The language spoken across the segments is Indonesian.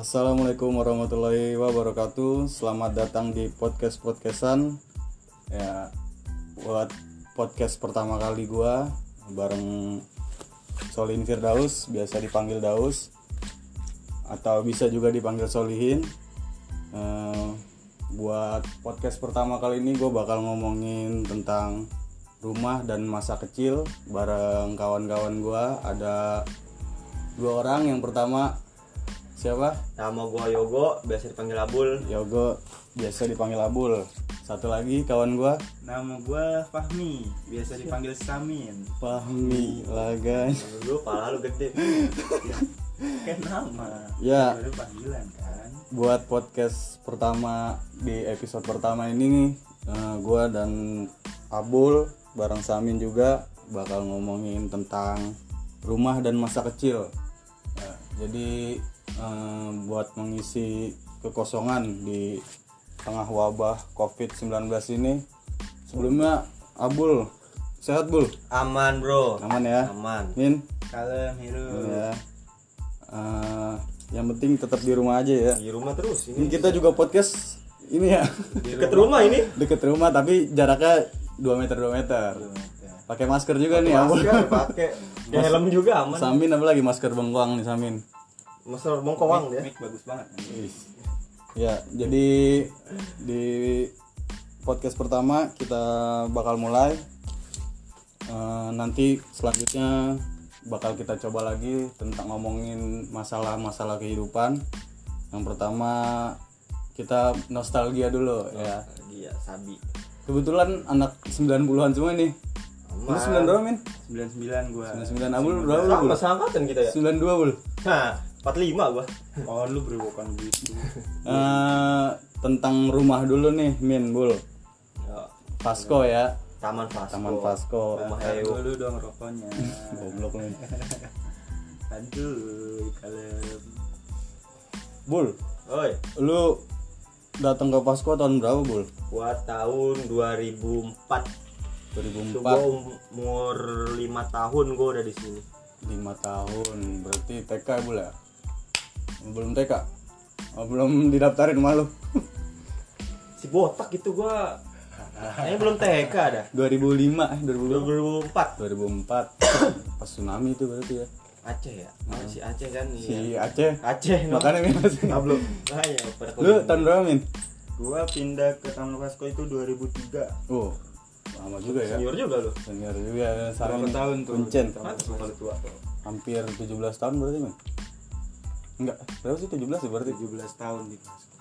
Assalamualaikum warahmatullahi wabarakatuh. Selamat datang di podcast podcastan. Ya, buat podcast pertama kali gua bareng Solin Firdaus, biasa dipanggil Daus atau bisa juga dipanggil Solihin. Eh, buat podcast pertama kali ini gue bakal ngomongin tentang rumah dan masa kecil bareng kawan-kawan gua ada dua orang yang pertama siapa Nama gua Yogo, biasa dipanggil Abul. Yogo biasa dipanggil Abul satu lagi kawan gua Nama gua Fahmi, biasa dipanggil Samin. Fahmi Lagan Lu pala lu gede. Kan nama. Ya. Itu panggilan kan. buat podcast pertama di episode pertama ini nih eh, gua dan Abul bareng Samin juga bakal ngomongin tentang rumah dan masa kecil Ya, jadi eh, buat mengisi kekosongan di tengah wabah COVID-19 ini sebelumnya Abul sehat Bul Aman, Bro. aman ya Aman. Min Kalem Hiru. ya Eh, yang penting tetap di rumah aja ya Di rumah terus ini ini. kita juga podcast ini ya Deket rumah ini. deket rumah tapi jaraknya 2 meter 2 meter pakai masker juga nih Abul Masker pakai. Ya, helm juga aman. Samin apa lagi masker bengkoang nih Samin Masker bongkowang dia. Mic bagus banget. ya jadi di podcast pertama kita bakal mulai Eh, nanti selanjutnya bakal kita coba lagi tentang ngomongin masalah-masalah kehidupan yang pertama kita nostalgia dulu ya Iya, sabi. kebetulan anak 90-an semua nih lu 9 berapa min? 99 gua. 99 abul berapa? Sama seangkatan kita ya. 92 bul Nah, 45 gua. Oh, lu berewokan gitu. Eh, tentang rumah dulu nih min bul Ya, Pasco ya Taman Vasco. Taman Pasco Rumah Tahan Ewo. dulu dong rokoknya. goblok lu Aduh, kalem. bul Oi, lu datang ke Pasco tahun berapa bul? gua tahun 2004. Itu 2004 gua um- umur 5 tahun gua udah di sini. 5 tahun berarti TK ya bul ya? Belum TK? Oh, belum didaftarin sama lu Si botak itu gua Kayaknya belum TK dah. 2005 eh 2005 2004 2004 pas tsunami itu berarti ya Aceh ya Oh, si Aceh kan si iya. Aceh Aceh no. makanya min Pablo nah ya pada lu tahun berapa min? Gua pindah ke Taman Vasco itu 2003. oh lama juga ya senior juga lu senior juga ya Samin tahun tuh? Kalau tua hampir 17 tahun berarti min? Enggak berapa sih 17 ya berarti 17 tahun di Vasco.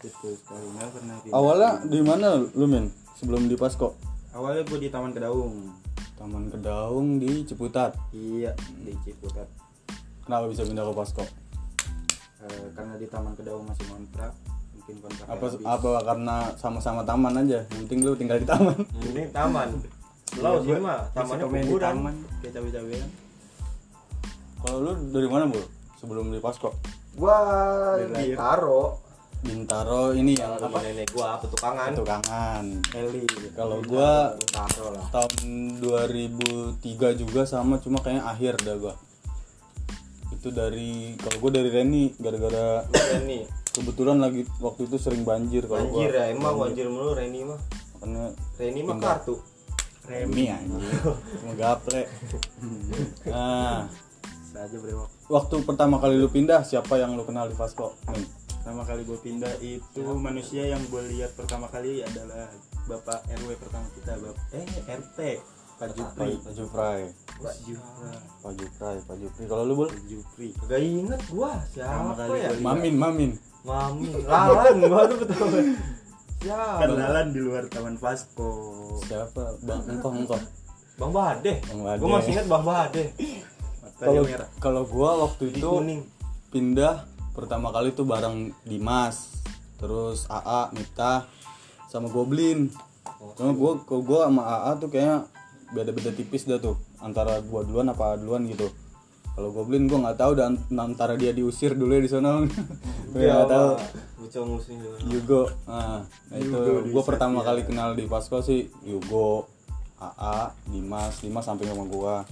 Itu sekali nggak pernah pindah. awalnya di mana lu min? sebelum di Pasco Awalnya gua di Taman Kedaung. Taman Kedaung di Ciputat Iya, di Ciputat. kenapa bisa pindah ke Pasco? Eh, karena di Taman Kedaung masih kontrak, mungkin kontrak apa apa karena sama-sama taman aja yang penting lu tinggal di taman ini taman lo sini mah tamannya kuburan taman, cabe-cabean. kalau lu dari mana bu sebelum di Pasco? Gua Dari di Taro Bintaro ini yang rumah nenek gua petukangan. Petukangan. Eli. kalau gua Taro lah. tahun 2003 juga sama cuma kayaknya akhir dah gua. Itu dari kalau gua dari Reni gara-gara Reni. kebetulan lagi waktu itu sering banjir kalau gua. Banjir ya emang banjir mulu Reni mah. Makanya Reni mah kartu. Remi anjing. Cuma gaple nah Saja brewok. waktu pertama kali lu pindah siapa yang lu kenal di Pasco Min? Pertama kali gue pindah itu manusia yang gue lihat pertama kali adalah Bapak RW pertama kita, Bapak eh RT Pak Jupri. Pak Jupri. Pak Jupri. Pak Jupri Pak Jupri. Kalau lu bul? Pak Jupri. gak inget gua. Pertama siapa kali ya? gua Mamin Mamin. Mami Lalan gua tuh betul siapa? Kenalan di luar Taman Vasco. siapa? Bang engkau engkau Bang Bade. Bang Bade. gua masih inget Bang Bade kalau kalau gua waktu itu kuning. pindah pertama kali tuh bareng Dimas terus AA Mita sama Goblin. Cuma gua kalau gua sama AA tuh kayaknya beda-beda tipis dah tuh antara gua duluan apa duluan gitu. Kalau Goblin gua nggak tahu dan antara dia diusir dulu ya di sana. Gua nggak tahu. Musim juga Yugo nah, nah itu Yugo gue pertama Satya. kali kenal di Pasco sih Yugo AA Dimas Dimas sampai sama gua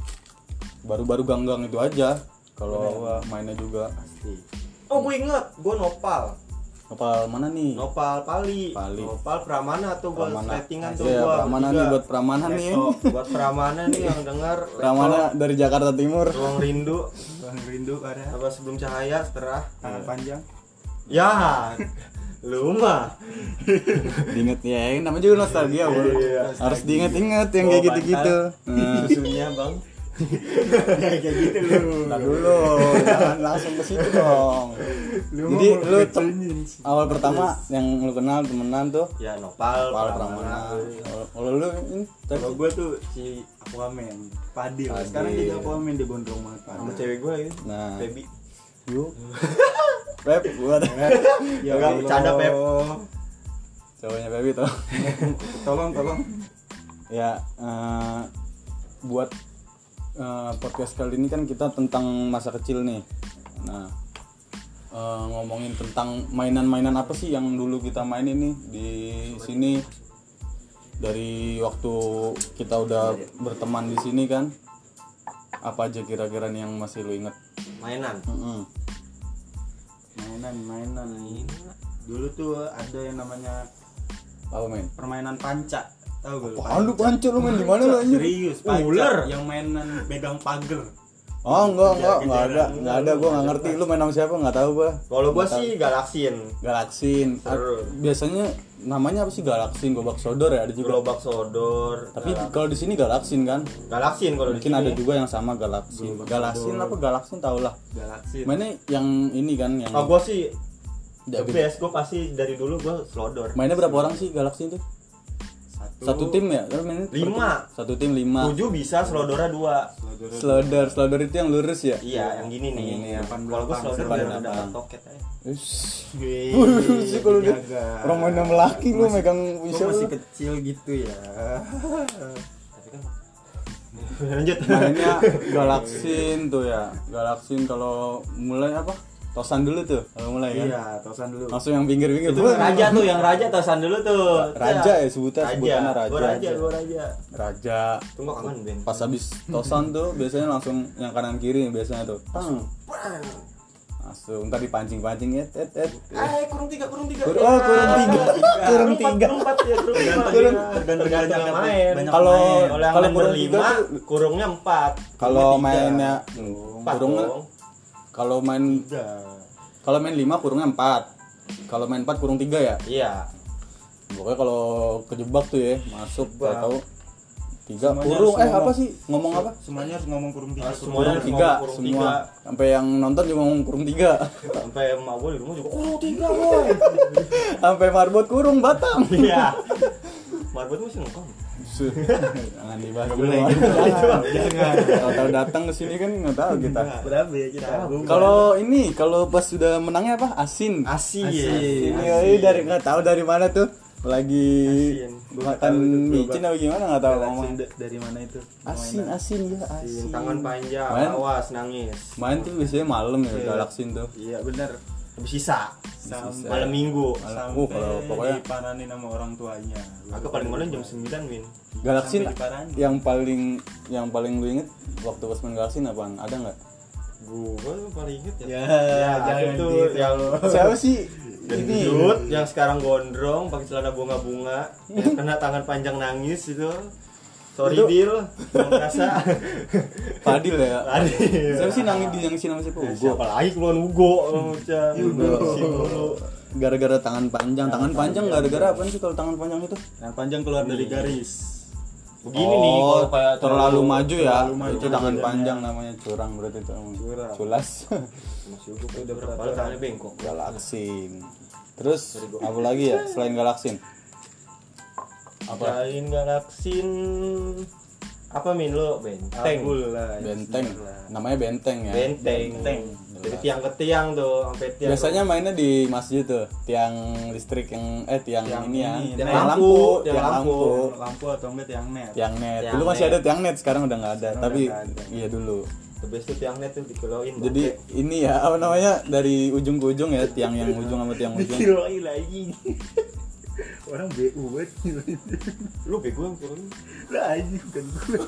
baru-baru ganggang itu aja kalau mainnya juga. Pasti. Oh gue inget, gue nopal. Kapal mana nih? Nopal Pali. Pali. Nopal Pramana tuh gue settingan tuh Iya, gue Pramana nih buat Pramana nih. Buat Pramana nih yang denger. Pramana dari Jakarta Timur. Ruang rindu. Bang rindu karena Apa sebelum cahaya setelah? Tangan panjang. Ya Lu mah. Diinget ya, ini namanya juga nostalgia, Bro. Iya, Harus diinget-inget yang kayak Bawa gitu-gitu. Nah, Susunya bang kayak gitu lu Ntar dulu, jangan langsung ke situ dong. Jadi lu becoin tem- awal pertama yang lu kenal temenan tuh Ya Nopal Pal Pramana. Kalau- lu ini kalau gue tuh si Aquaman Padil Padil. sekarang jadi Aquaman dia gondrong banget Sama cewek gue ya Nah, Baby yuk. Pep buat ya Enggak, Allah. bercanda, Pep. cowoknya Pepi tuh. tolong tolong ya eh, buat eh, podcast kali ini kan kita tentang masa kecil nih. Nah eh, ngomongin tentang mainan-mainan apa sih yang dulu kita main ini di sini? Dari waktu kita udah berteman di sini kan? Apa aja kira-kira nih yang masih lu inget Mainan. Mm-mm. mainan mainan. Dulu tuh ada yang namanya apa main permainan panca tahu gak lu Wah, lu main di mana lu anjir? serius Ular. yang mainan megang pagar Oh enggak enggak enggak ada enggak ada gua enggak ngerti lu main sama siapa enggak tahu gua. Kalau gue sih Galaksin. Seru. Biasanya namanya apa sih Galaksin, Gobak Sodor ya ada juga. Gerobak Sodor Tapi kalau di sini Galaksin kan. Galaksin kalau di Mungkin sini. ada juga yang sama Galaksin. Galaksin apa Galaksin tau lah. galaksi Mainnya yang ini kan yang Oh gue sih The Jago. best gue pasti dari dulu gue Slodor mainnya berapa orang sih Galaksin tuh? Satu tim ya? Kan mainnya per Lima. Satu tim lima. Tujuh bisa Slodora dua Slodor, slodor itu yang lurus ya? Iya yang gini nih Yang ini ya. Kalau gue Slodor udah toket aja sih kalau dia orang main sama laki lu megang bisa masih kecil gitu ya Tapi kan Lanjut mainnya galaksin tuh ya galaksin kalau mulai apa tosan dulu tuh kalau mulai kan. Iya tosan dulu. Langsung yang pinggir-pinggir Itu raja tuh yang raja tosan dulu tuh. Raja ya sebutan Raja. sebutannya raja Gue raja aja. gue raja. Raja. Tunggu kangen Ben. Pas habis tosan tuh biasanya langsung yang kanan kiri biasanya tuh. Tang. Langsung ntar dipancing-pancing ya tet tet. Eh kurung tiga kurung tiga. Kur- oh kurang tiga. Kurung tiga. empat ya kurung empat. Kurung- dan tergantung yang main banyak Kalau- main. kalau kurung tiga tuh- kurungnya empat. Kalau tiga. mainnya kurung kalau main tiga. kalau main lima kurungnya empat. Kalau main empat kurung tiga ya? Iya. Pokoknya kalau kejebak tuh ya masuk Kejebak. gak tahu. Tiga. Semuanya kurung eh apa ngomong. sih? Ngomong apa? Semuanya harus ngomong kurung tiga. Ah, kurung semuanya kurung tiga. ngomong kurung semua. tiga. sampai yang nonton juga ngomong kurung tiga. Sampai emak gue di rumah juga kurung tiga boy. Sampai marbot kurung batang. Iya. Marbot masih nongkrong jangan dibahas dulu. jangan. Tahu datang ke sini kan nggak tahu kita. Berapa ya kita? Kalau ini kalau pas sudah menangnya apa? Asin. Asin. Ini ini dari nggak tahu dari mana tuh. Lagi Asin. makan micin atau gimana? Nggak tahu ngomong dari mana itu? Asin asin ya asin. tangan panjang Main. awas nangis. Main tuh biasanya malam ya Iya. galaksin tuh iya benar habis sisa. Sampai malam minggu. Malam- sampai uh, kalau pokoknya- diparanin sama orang tuanya. Aku paling malam jam 9 win. Diparanin. yang paling yang paling lu inget waktu pas main galaksin apaan? Ada nggak? Gua paling inget ya, Ya, jangan tuh gitu. yang siapa sih? Ini. gendut yang sekarang gondrong pakai celana bunga-bunga yang kena tangan panjang nangis itu sorry Itu- deal belum merasa Padil ya? Adil. siapa sih nangis di yang nama siapa? Ugo siapa lagi keluar Ugo. Si dulu. gara-gara tangan panjang. Tangan panjang gara-gara apa sih kalau tangan panjang itu? Yang panjang keluar dari garis. Begini nih Oh, kalau kayak terlalu maju ya? terlalu maju itu tangan panjang namanya curang berarti itu Curang. culas. Masih Ugo tuh udah berapa kali tangannya bengkok. Galaksin terus apa lagi ya selain galaksin apa? Selain galaksin apa min? Lo benteng Abul lah benteng. Namanya benteng ya? Benteng. Benteng. dari tiang ke tiang tuh sampai tiang biasanya mainnya di masjid tuh tiang listrik yang eh tiang, Tiang ini ya. tiang, tiang lampu, lampu, tiang lampu, lampu. lampu atau enggak tiang net. Tiang net. Tiang dulu masih net. ada tiang net sekarang udah nggak ada. Sekarang tapi ada. iya dulu. The best tuh tiang net tuh dikeloin jadi ini ya apa namanya dari ujung ke ujung ya tiang yang ujung sama tiang ujung. Lagi orang BU banget lu bego yang turun lah ini bukan gue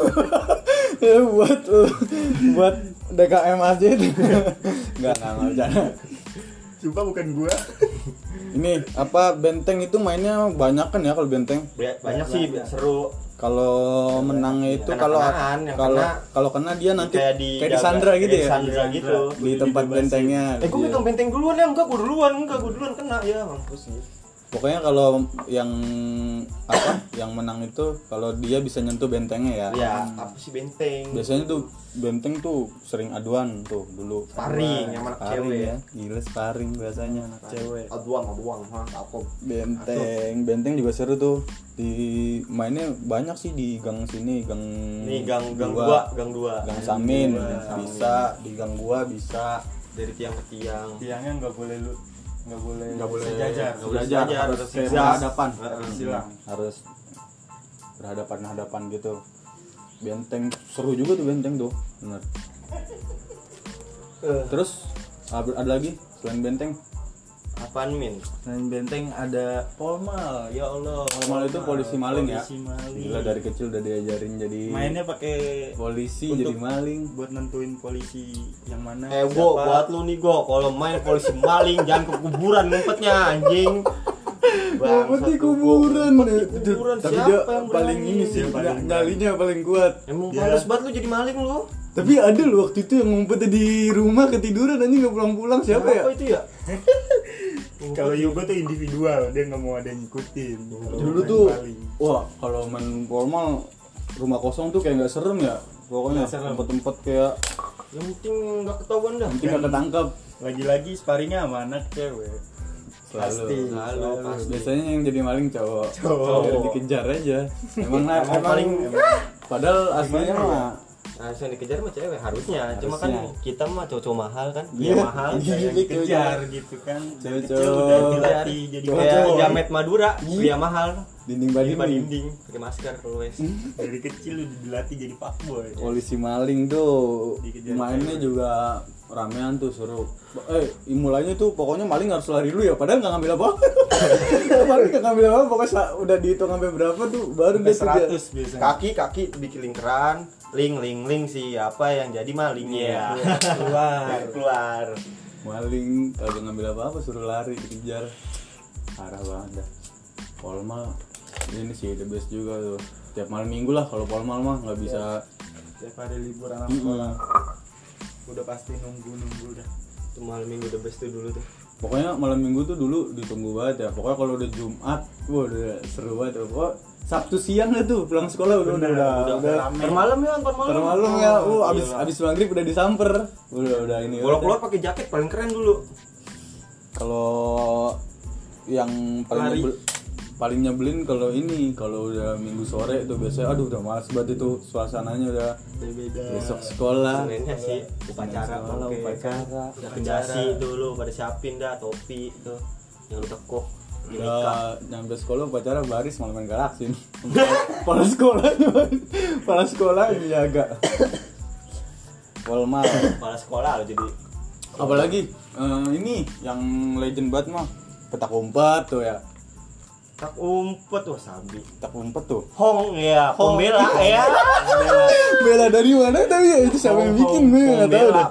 Ya, buat buat DKM aja nggak nggak nggak bercanda Sumpah bukan gua. Ini apa benteng itu mainnya banyak kan ya kalau benteng? Ba- banyak sih seru Kalau menangnya itu kalau kalau kena kalau kena dia nanti kayak di kayak disandra gitu kayak ya. disandra gitu Di tempat bentengnya. eh gue Iya. megang benteng duluan ya enggak gue duluan enggak gue duluan kena ya mampus sih Pokoknya kalau yang apa yang menang itu kalau dia bisa nyentuh bentengnya ya. ya apa sih benteng Biasanya tuh benteng tuh sering aduan tuh dulu. Sparring, yang anak cewek ya. Gila sparring biasanya anak cewek. aduang aduang ha apa Benteng, benteng juga seru tuh. Di mainnya banyak sih di gang sini, gang ini gang gang dua gang dua Gang Samin bisa, di gang gua bisa. dari tiang ke tiang Tiangnya nggak boleh lu nggak boleh Nggak boleh sejajar. nggak boleh Sejajar, sejajar, harus harus berhadapan. Heeh. Silang. Harus berhadapan-hadapan gitu. Benteng seru juga tuh benteng tuh, bener. Eh, Terus ada lagi selain benteng? Apaan min Selain benteng ada polmal, ya Allah. Polmal itu polisi maling ya? Polisi maling. Gila dari kecil udah diajarin jadi Mainnya pakai polisi Untuk- jadi maling. buat nentuin polisi yang mana. eh go buat lu nih go kalau main polisi maling jangan ke kuburan ngumpetnya anjing Ngumpet di lu, kuburan. Di kuburan Tapi siapa dia yang paling ini sih, nyalinya paling kuat. emang Dia- males banget lu jadi maling lu Tapi ada loh waktu itu yang ngumpet di rumah ketiduran anjing nggak pulang-pulang siapa ya? apa itu ya Kalau Yugo tuh individual, dia nggak mau ada yang ngikutin. Dulu tuh, maling. wah kalau main formal rumah kosong tuh kayak nggak serem ya. Pokoknya tempat-tempat kayak yang penting nggak ketahuan dah nanti nggak ketangkap. lagi-lagi sparringnya sama anak cewek. Selalu. Pasti. Selalu, pasti. Biasanya yang jadi maling cowok. Cowok. Biar dikejar aja. Emang, Emang emang paling- padahal aslinya mah nah yang dikejar mah cewek harusnya cuma kan Harusnya. kita mah cowok mahal kan Iya. dia mahal Iya. Kayak dikejar gitu kan. Kecil udah dilatih jadi Cowok. kayak cowok. jamet Madura Iya. dia mahal dinding di bading dinding pakai masker kalau wes Dari kecil udah dilatih jadi fuckboy. polisi maling tuh mainnya cewek. juga ramean tuh seru. Eh mulainya tuh pokoknya maling harus lari dulu ya padahal nggak ngambil apa maling nggak ngambil apa pokoknya udah dihitung sampai berapa tuh baru dia 100 biasanya. kaki kaki bikin lingkaran ling ling ling si apa yang jadi maling ya Keluar. keluar. Maling kagak ngambil apa apa suruh lari dikejar. Parah banget dah. Polmal ini sih the best juga tuh. Tiap malam minggu lah kalau polmal mah nggak bisa. Tiap hari libur anak sekolah. Udah pasti nunggu-nunggu dah. itu malam minggu the best tuh dulu tuh pokoknya malam minggu tuh dulu ditunggu banget ya pokoknya kalau udah Jumat wah udah seru banget tuh pokoknya Sabtu siang lah tuh pulang sekolah udah udah Bener, udah, udah udah rame. permalam ya permalam termalum ya uh Oh, abis gila. abis maghrib udah disamper udah udah ini kalau udah. keluar pakai jaket paling keren dulu kalau yang paling Lari. Paling nyebelin kalau ini kalau udah minggu sore tuh biasanya aduh udah malas banget itu suasananya udah. Beda. besok sekolah. Seninnya sih upacara sekolah, pakai upacara. udah dulu pada siapin dah topi itu. Yang lu tekuk udah nyampe sekolah upacara baris malah main galaksin kepala sekolah kepala sekolah dijaga Walmart. Kepala sekolah lo jadi. Apalagi eh, ini yang legend banget mah petak umpet tuh ya tak umpet wah sabi petak umpet tuh. Hong ya pembela ya. Bela dari mana tapi ya? Itu siapa yang bikin? gue nggak tahu deh.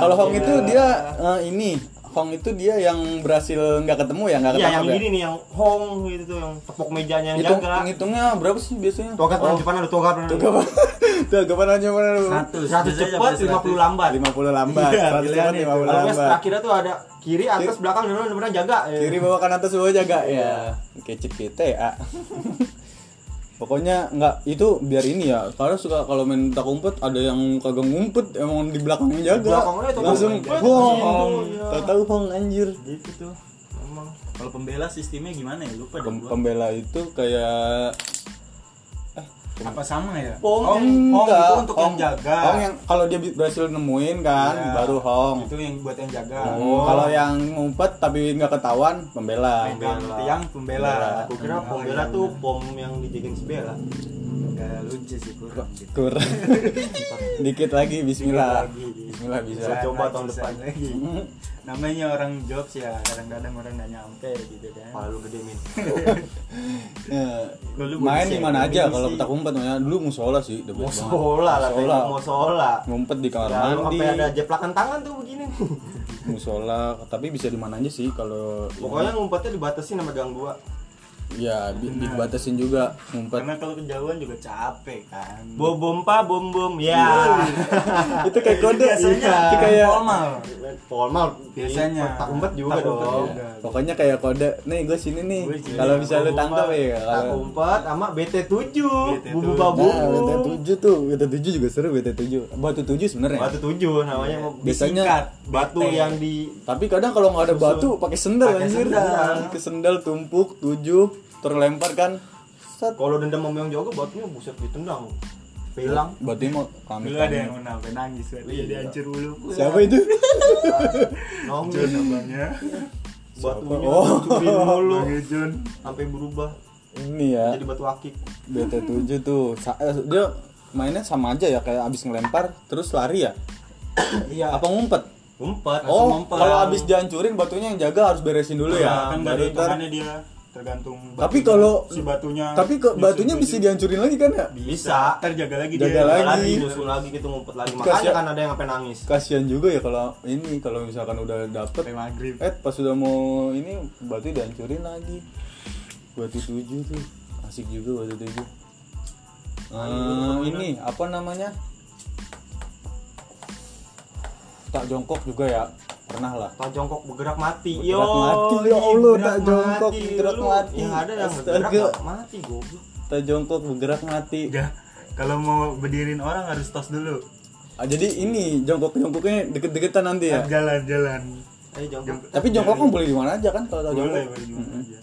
kalau Hong itu dia eh, ini Hong itu dia yang berhasil nggak ketemu ya? Nggak Iya ketangkap yang ya? gini nih yang hong gitu tuh yang tepuk mejanya yang Hitung, jaga. ngitungnya berapa sih biasanya? Toga pernah Jepang ada toga pernah tuh kapan? Tuh kapan aja mana? Lu Satu. Biasanya cepat lima puluh lambat. 50 lambat Iya, 100 pilihan cepat itu. 50 kalau wes lambat. terakhirnya tuh ada kiri atas belakang dan benar jaga. Ya. kiri bawah kanan atas bawah jaga. Ya kecil kita pokoknya nggak itu biar ini ya karena suka kalau main tak umpet ada yang kagak ngumpet emang di belakangnya jaga Belakangnya langsung ngumpet, hong gitu, ya. tahu tahu hong anjir gitu tuh emang Kalau pembela sistemnya gimana ya? Lupa deh Pem- gua. pembela itu kayak Apa sama ya? Hong, Enggak, Hong itu untuk Hong. yang jaga. Hong yang kalau dia berhasil nemuin kan Iya. baru hong Itu yang buat yang jaga. Hmm, kalau yang ngumpet tapi nggak ketahuan pembela Pembela. tiang pembela. aku kira pom bela tuh pom yang dijagain si bela Enggak lucu sih kurang gitu. kurang dikit lagi Bismillah Lagi. Bismillah bisa Bisa coba tahun depan. lagi. Namanya orang jobs ya, kadang-kadang orang nggak nyampe gitu kan. Pala lu gede min. Ya, Lu main di mana ya, aja bisa. kalau petak umpet namanya dulu musola sih the best sekolah lah, Musola. sekolah. ngumpet di kamar Ya, mandi sampai ada jeplakan tangan tuh begini. musola tapi bisa di mana aja sih kalau Pokoknya ngumpetnya dibatasi sama gang dua. Ya di, dibatasin juga ngumpet Karena kalau kejauhan juga capek kan. Bom bom pa bom bom ya. itu kayak kode biasanya itu kayak formal. Formal Biasanya. tak umpet juga Tak umpet dong. juga. pokoknya kayak kode nih gue sini nih kalau bisa lu tangkap ya Tak umpet sama BT7 BT7. Bubu Nah, babu. BT7 tuh, BT7 juga seru BT7. Batu 7 sebenarnya. Batu tujuh namanya mau Biasanya Disingkat, batu BT. yang di Tapi kadang kalau nggak ada batu pakai sendal anjir. sendal. Pakai sendal tumpuk 7 terlempar kan. Kalau dendam sama yang jago batunya buset ditendang. Hilang. Batunya mau kami. Dulu ada yang mau sampai nangis, dia Iya. dihancur dulu. Siapa itu? Nongol Jun namanya. batunya Oh. Bang Jun. sampai berubah Ini ya. jadi batu akik. BT7 tuh. Eh, dia mainnya sama aja ya kayak abis ngelempar terus lari ya. Iya. Apa ngumpet? Ngumpet. Oh, kalau abis dihancurin batunya yang jaga harus beresin dulu ya. kan Baru dari hitungannya dia tergantung Tapi batunya, kalau si batunya tapi ke batunya bisa dihancurin lagi kan ya? Bisa. terjaga lagi Jaga dia. lagi. lagi nyusul lagi gitu ngumpet lagi. Kasian. makanya kan ada yang sampai nangis. Kasihan juga ya kalau ini kalau misalkan udah dapet. Maghrib. Eh pas sudah mau ini batu dihancurin lagi. Batu tujuh tuh. Asik juga batu tujuh. Eh, Ini apa namanya? Tak jongkok juga ya Pernah lah. Tak jongkok bergerak mati. Bergerak yo mati, ya iya, Allah, bergerak tak jongkok, mati. bergerak Lu, mati. yang ada yang Astaga. bergerak mati goblok. Tak jongkok bergerak mati. Enggak. kalau mau berdiriin orang harus tos dulu. Ah, Jadi ini jongkok-jongkoknya deket-deketan nanti ya? Jalan-jalan ayo jongkok Tapi jongkok kan boleh di mana aja kan kalau boleh jongkok? boleh aja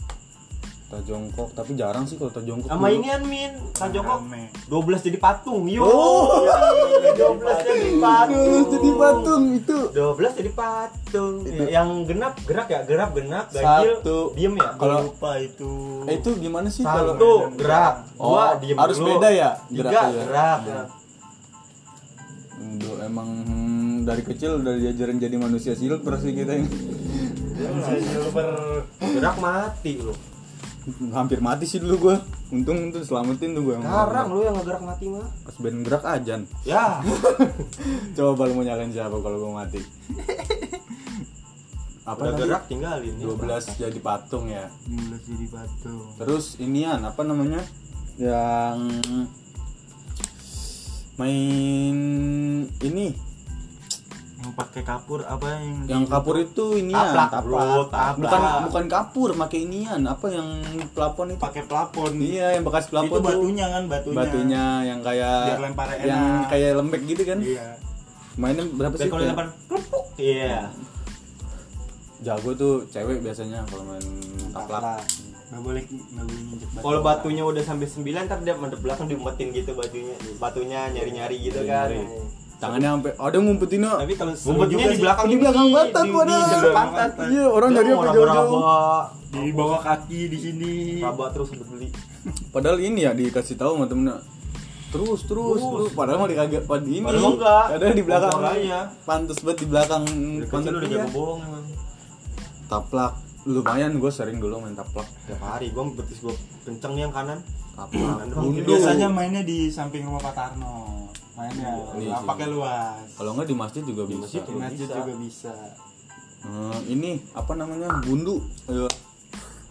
Tak jongkok tapi jarang sih kalau tak jongkok sama dulu. inian min? Tak jongkok Rame. 12 jadi patung yo. Oh. iya, 12 jadi patung. Terus jadi patung itu. 12 jadi patung. Yang genap gerak ya? Gerak genap ganjil Satu. diem ya? Kalau- lupa itu. Eh, itu gimana sih kalau satu gerak. Oh, dua diem harus dulu. beda ya? Tiga geraknya ya? gerak. Duh, emang hmm, dari kecil udah diajarin jadi manusia silver sih kita ini. gerak mati lu Hampir mati sih dulu gua. Untung tuh selamatin tuh gua. sekarang lu yang ngegerak mati mah Pas ben gerak ajan. ya Coba lu mau nyalain siapa kalau gua mati. Apa udah gerak tinggalin 12 jadi patung ya. Mulut jadi batu Terus inian apa namanya? Yang main ini yang pakai kapur apa yang yang kapur itu inian Taplak, bro, taplak. bukan bukan kapur pakai inian. Apa yang plafon itu? Pakai plafon iya yang bekas itu plafon tuh. batunya kan batunya. Batunya yang kayak yang enak. kayak lembek gitu kan? Iya. Mainnya berapa sih? Kalau depan kerupuk. Iya. Jago tuh cewek biasanya kalau main taplak. Nggak boleh nggak boleh nginjek batu. Kalau batunya udah sampai 9 ntar dia mendep belakang diumpetin gitu batunya batunya nyari-nyari gitu kan tangannya sampai ada ngumpetin no. tapi kalau Ngumpetnya juga di belakang di belakang depan pantat Iya, orang mau apa jauh-jauh. di bawah kaki di sini. Raba terus udah beli. Padahal ini ya dikasih tahu sama temennya. Terus terus terus. padahal mau dikagak pada ini. Padahal enggak. ada di belakang. Makanya. pantas banget di belakang pantat kecil udah jago bohong emang. Taplak. Lumayan gue sering dulu main taplak. Tiap hari gua betis gua kenceng nih yang kanan. Taplak. Biasanya mainnya di samping rumah Pak Tarno mainnya Iya sih. lapaknya luas kalau nggak di masjid juga bisa masjid di juga masjid bisa. juga bisa Hmm, ini apa namanya bundu Ayo.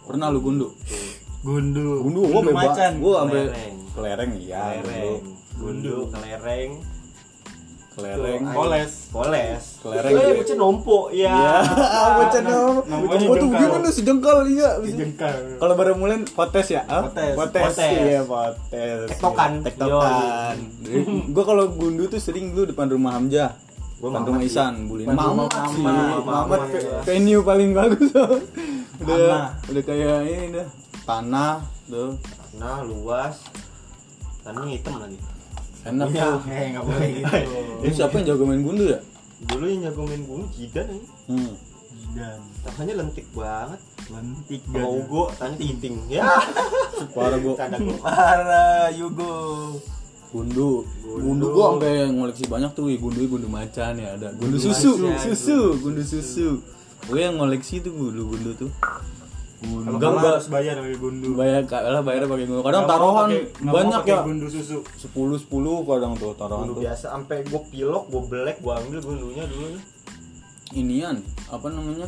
pernah lu gundu gundu gundu gua bebas macan gua sampai Kelereng. kelereng iya kelereng gundu. gundu kelereng kelereng Tuh, Poles. poles Kelereng eh gitu. bocah nompo ya Iya, bocah nom. namanya Oh tuh gimana sih jengkal iya. jengkal Kalau baru mulai potes ya? Potes. Potes. Iya, potes. Tektokan. Tektokan. Gua kalau gundu tuh sering dulu depan rumah Hamzah. Gua Depan rumah. Isan, bulin Mamat sih. Mamat. Mamat Mamat, ve- venue paling bagus. udah Tanah. udah kayak ini dah. Tanah tuh. nah luas tanah hitam lagi Enak tuh. eh nggak boleh gitu. Ini siapa yang jago main gundu ya? dulu yang jago main gunung Jidan ini. Hmm. dan tangannya lentik banget. Lentik dan Ugo tanya tinting ya. Parah gua Canda gua. Parah, Yugo. gundu. Gundu. Gua sampai ngoleksi banyak tuh gundu gundu macan ya ada. Gundu susu macan, susu gundu susu. gue yang ngoleksi tuh gundu gundu tuh Kalau Enggak, harus bayar pakai gundu. bayar kalah bayar pakai gundu kadang Nggak taruhan mau banyak ya. Gundu susu. sepuluh sepuluh kadang tuh taruhan tuh. biasa sampai gua pilok, gua belek, gua ambil gundunya dulu nih. inian apa namanya?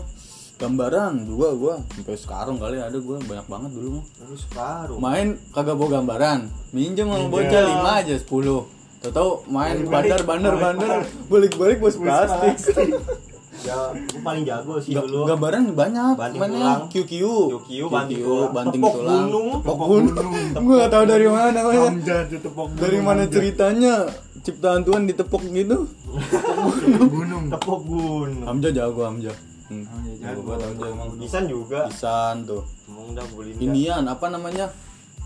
Gambaran juga gua. Sampai sekarang kali ada gua banyak banget dulu mah. Lalu separuh. main kagak bawa gambaran. Minjem sama bocah lima aja sepuluh. Tahu main bandar bandar bandar. Balik balik bos plastik Ya, gua paling jago sih Ga- dulu. gambaran banyak Banting mainnya. tulang. QQ QQ, banting tulang. banting Tepok tulang. gunung. tepok gunung. gue gak tahu dari mana Hamzah tuh tepok dari mana ceritanya? Ciptaan Tuhan ditepok gitu? Gunung. Tepok gunung. Hamzah jago Hamzah hmm. Jago. Banget Hamzah Bisan juga. Pisan tuh. Emang udah inian apa namanya?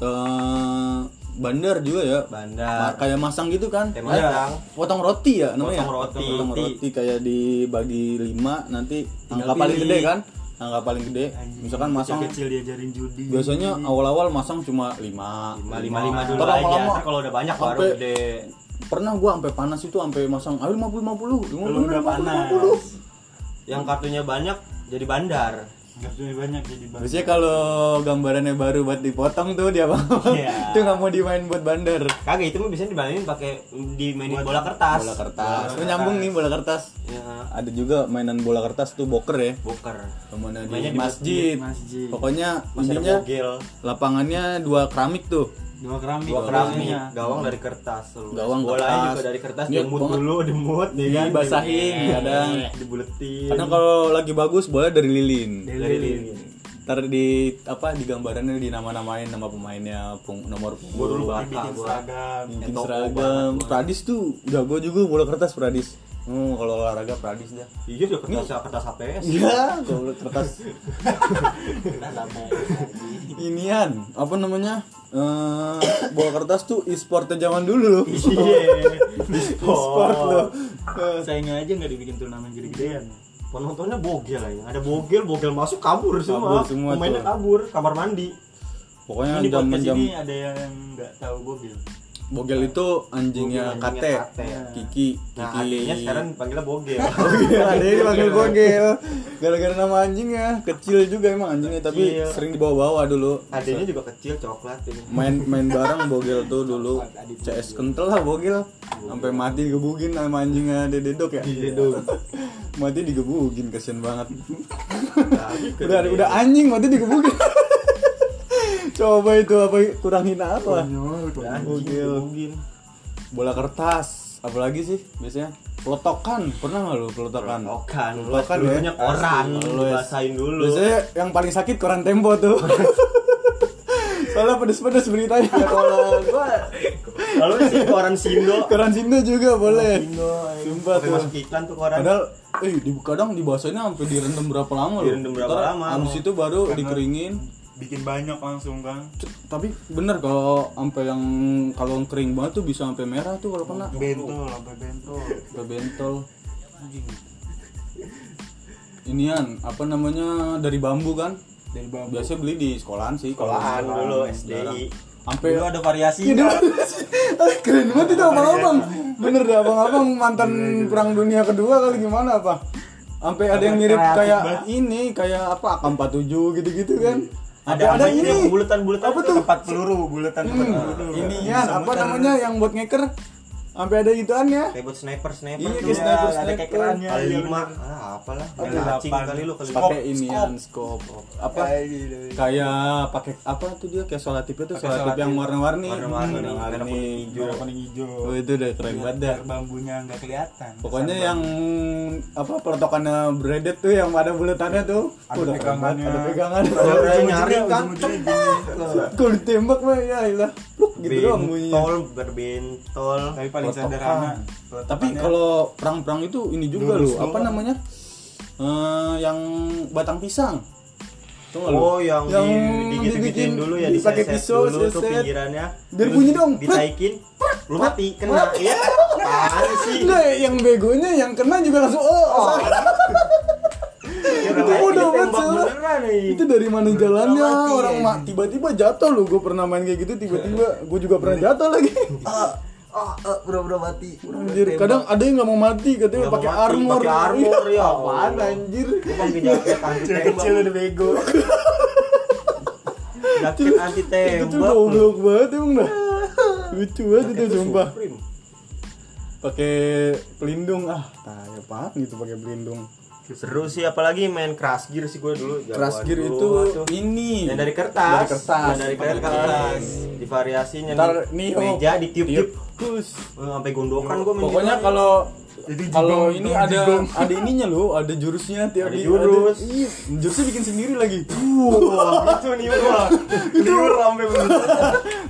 Eh, bandar juga ya Bandar. kayak masang gitu kan Kayak masang. potong roti ya namanya Potong roti. potong roti kayak dibagi lima nanti angka paling gede kan angka paling gede misalkan masang kecil diajarin judi. biasanya awal-awal masang cuma lima Lima lima lima dulu aja. Ntar kalau udah banyak baru gede. pernah gua sampai panas itu sampai masang ayo 50 50 Kalau 50 udah 50 panas. 50 Yang kartunya banyak jadi bandar. Kartunya banyak jadi banyak. Biasanya kalau gambarannya baru buat dipotong tuh dia bang Iya. itu nggak mau dimain buat bandar Kagak itu mah biasanya dimainin pakai dimainin bola kertas. bola kertas Lu nyambung nih bola kertas Ya, ada juga mainan bola kertas tuh boker ya boker. Ke mana di, di masjid. masjid. Pokoknya intinya lapangannya dua keramik tuh. Dua keramik. Dua keramik, gawang dari kertas. lu. Gawang Bolanya kertas. juga dari kertas, Iya, dimut banget. dulu, dimut, ya kan? Dibasahin, Di- kadang. dibuletin. Kadang kalau lagi bagus bola dari lilin. dari lilin. Ntar di apa di gambarannya di nama-namain nama pemainnya, pung, nomor Gua punggung, dulu Bikin seragam. bikin seragam. Pradis tuh jago juga bola kertas Pradis. Hmm, kalau olahraga Pradis dah. Iya, udah kertas kertas HPS. Iya, bola kertas. Inian, apa namanya? Eh, bola kertas tuh e-sportnya zaman dulu. Iya. E-sport loh. Eh, Sayangnya aja nggak dibikin turnamen gede-gedean. Penontonnya bogel aja. Ada bogel, bogel masuk kabur semua. Kabur semua Pemainnya kabur, kamar mandi. Pokoknya Ini zaman podcast jam ini ada yang nggak tahu bogil. Bogel itu anjingnya Bogel, Kate, Kate. Kiki, Nah, Kiki. adiknya sekarang panggilnya bogel. adiknya dipanggil Bogel. Gara-gara nama anjingnya, kecil juga emang anjingnya tapi Kecil. sering dibawa-bawa dulu. Adiknya juga kecil, coklat ini. Main main bareng Bogel tuh dulu. CS kental lah Bogel. Sampai mati digebugin sama anjingnya Dededok ya. Dededok. mati digebugin kasian banget. udah udah anjing mati digebugin. Coba itu apa kurangin apa? Bogel. gebugin. bola kertas apalagi sih biasanya pelotokan pernah nggak lu pelotokan Pelotokan, Pelotokan ya? dulunya koran, Asli. dibasahin dulu. biasanya yang paling sakit koran tempo tuh soalnya pedes-pedes beritanya Ya, kalau gua kalau sih koran Sindo. koran Sindo juga boleh Sindo, Sumpah Sampai tuh. masuk iklan tuh koran. padahal eh di kadang dibasahinnya sampai direndam berapa lama loh Direndam berapa Ntar lama. habis itu baru dikeringin Bikin banyak langsung kan. C- tapi bener kalau sampai yang kalau kering banget tuh bisa sampai merah tuh kalau kena Bentol, sampai bentol. Sampai bentol inian apa namanya dari bambu kan Dari bambu. biasa beli di sekolahan sih kalau Sekolahan dulu. SDI. sampai Dulu ada variasi. Iya. Eh, keren banget itu abang-abang bener deh abang-abang mantan perang dunia kedua kali gimana apa sampai ada yang mirip kayak ini kayak apa AK47 gitu-gitu kan Ada ada ini bulatan-bulatan apa tuh Tempat peluru, bulatan tempat Hmm, peluru. inian Bisa apa namanya yang buat ngeker sampai ada gituannya Kayak buat sniper sniper Iya, tuh. sniper, ada sniper. kekerannya. Lima, bener. ah apalah. Cacing kali lu kali. pakai inian scope apa Kayak gitu. kayak pakai apa tuh dia kayak solatip itu Pakai solatip solatip. yang warna-warni Warna-warni, Hmm, kuning, hijau. Kuning hijau. oh itu udah keren banget dah bambunya nggak kelihatan. pokoknya yang apa pelotokannya breaded tuh yang ada bulatannya tuh Ada udah pegangannya. ada pegangan. Ada nyaring kan. kalau ditembak mah ya ilah gitu doang bunyinya Bentol, berbentol. Tapi paling sederhana. tapi kalau perang-perang itu ini juga loh apa namanya Eh, yang batang pisang Tuh nggak lu? Oh, yang, Yang di, digitu-gituin dibikin- dulu ya, dipakai pisau, dulu tuh seset. pinggirannya. Biar Terus bunyi dong. Ditaikin, lu mati, kena. Iya. Apaan sih? Enggak, yang begonya yang kena juga langsung oh, Ya itu bodoh banget itu dari mana jalannya orang ya. ma- tiba-tiba jatuh lu gue pernah main kayak gitu tiba-tiba gue juga pernah jatuh lagi ah ah ah, pura-pura mati. Anjir kadang ada yang nggak mau mati katanya pakai armor pakai armor, ya. apaan anjir? Tembak. kecil udah bego. Jaket anti itu tuh tembak. goblok banget emang dah. Lucu banget itu sumpah. Pakai pelindung. Ah tai apaan gitu pakai pelindung Seru sih apalagi main crash gear sih gue dulu. Crash gear dulu itu tuh. ini yang dari kertas. dari kertas Yang dari pakai kertas. Divariasinya ntar nih nih meja ditiup-tiup. terus Eh, sampai gondokan gue pokoknya kalau Itu kalau ini ada jigong. ada ininya loh ada jurusnya tiap Ada jurus. iya jurusnya bikin sendiri lagi Wah, itu nih wah. itu sampai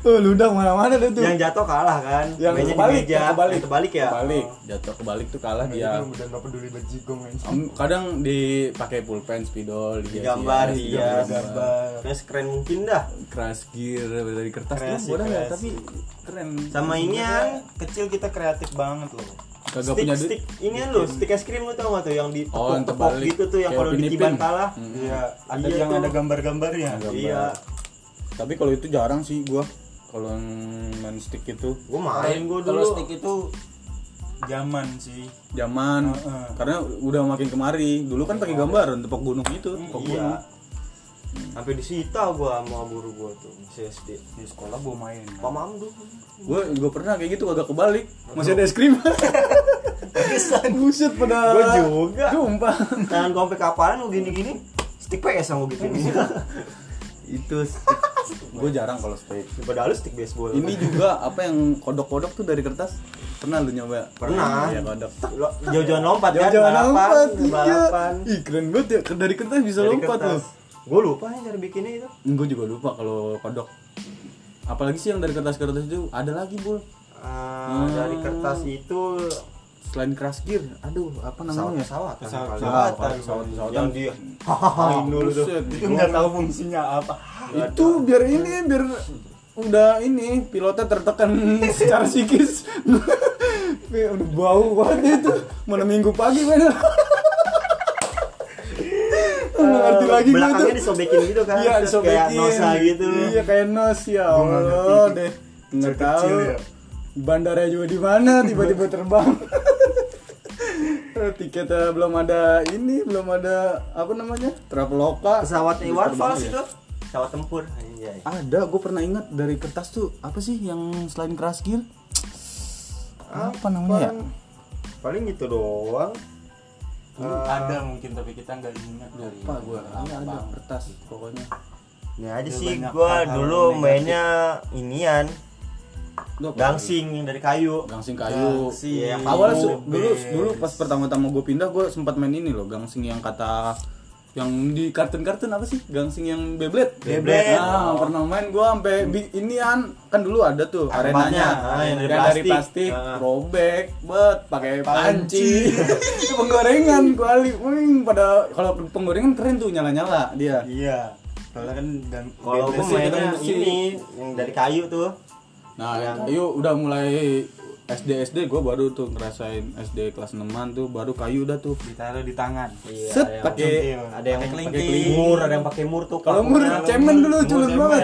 oh ludah mana-mana deh tuh Yang jatuh kalah kan. yang Mainnya di kebalik meja. yang kebalik Yang kebalik ya. kebalik jatuh kebalik tuh kalah dia udah nggak peduli bajigong anjing Am- kadang dipakai pulpen spidol Digambar, iya. gambar Yang keren mungkin dah. crash gear dari kertas tuh ya tapi keren Sama ini ya. kecil kita kreatif banget loh kagak stick punya duit. stick. Ini kan lo stick es krim lo tau gak tuh yang di Oh, yang terbalik. gitu tuh yang kalau ditiban kalah Hmm. iya. Ada Iya yang tuh. ada gambar-gambarnya Gambar. iya. Tapi kalau itu jarang sih gua. Kalau yang main stick itu. Gue main gue kalau dulu. stick itu zaman sih. Zaman. Heeh. karena udah makin kemari. Dulu kan pakai gambar tepok gunung itu tepok gunung. iya sampai disita gue sama guru gue tuh masih SD di sekolah gua main. Mamam tuh gue juga pernah kayak gitu agak kebalik. Masih ada es krim. Buset pada gue juga. sumpah tangan gue sampai kapalan gue gini gini stick PS sama gitu. Itu gue jarang kalau stick. Padahal lu stick baseball. Ini juga apa yang kodok-kodok tuh dari kertas? Pernah lu nyoba? Pernah. ya kodok. Jauh-jauhan lompat kan? Balapan, lompat, iya. balapan. Ih keren banget ya, dari kertas bisa Dari lompat kertas. loh. Gue lupa nih cara bikinnya itu Gue juga lupa kalau kodok. Apalagi sih yang dari kertas-kertas itu ada lagi bul. Ah, dari kertas itu Selain crash gear, aduh apa namanya? pesawat pesawat Pesawat- kan? pesawat. Pesawat- pesawat- pesawat. yang di hahaha dulu tuh Buset, itu nggak tahu fungsinya apa itu biar ini biar udah ini pilotnya tertekan secara psikis udah bau banget itu mana minggu pagi mana nggak ngerti lagi gue tuh belakangnya disobekin gitu kan iya disobekin. kayak nosa gitu. Iya kayak nos ya Allah deh. Nggak Kecil tahu. Ya. bandara juga di mana? Tiba-tiba terbang. Tiketnya belum ada ini belum ada apa namanya? Traveloka. Pesawat Iwan Fals ya. itu? Pesawat tempur. Anjay. ada gue pernah ingat dari kertas tuh apa sih yang selain crash gear? Apa namanya ya? Paling gitu doang Dulu ada mungkin tapi kita nggak ingat dari lupa gue ada ada kertas pokoknya. Ini aja Ada sih hal-hal dulu mainnya inian. Apa? gangsing yang dari kayu. Gangsing kayu. Gangsing. Iya, awalnya dulu dulu pas pertama-tama gue pindah gue sempat main ini loh gangsing yang kata yang di kartun-kartun apa sih gangsing yang Beyblade Beyblade. nah pernah main gue sampai bi- inian kan dulu ada tuh arenanya Ah, yang yang dari dari plastik. plastik Ah. robek bet pakai panci Panci. itu penggorengan kuali wing pada kalau penggorengan keren tuh nyala-nyala dia iya kalau kan dan kalau gua mainnya ini yang dari kayu tuh Nah, Yang- kayu udah mulai SD SD gue baru tuh ngerasain SD kelas 6 tuh baru kayu udah tuh. ditaruh di tangan Iya, Set ada yang- pakai ada yang pakai pakai kelingking. mur ada yang pakai mur tuh Kalau mur cemen dulu culun Cemen, banget.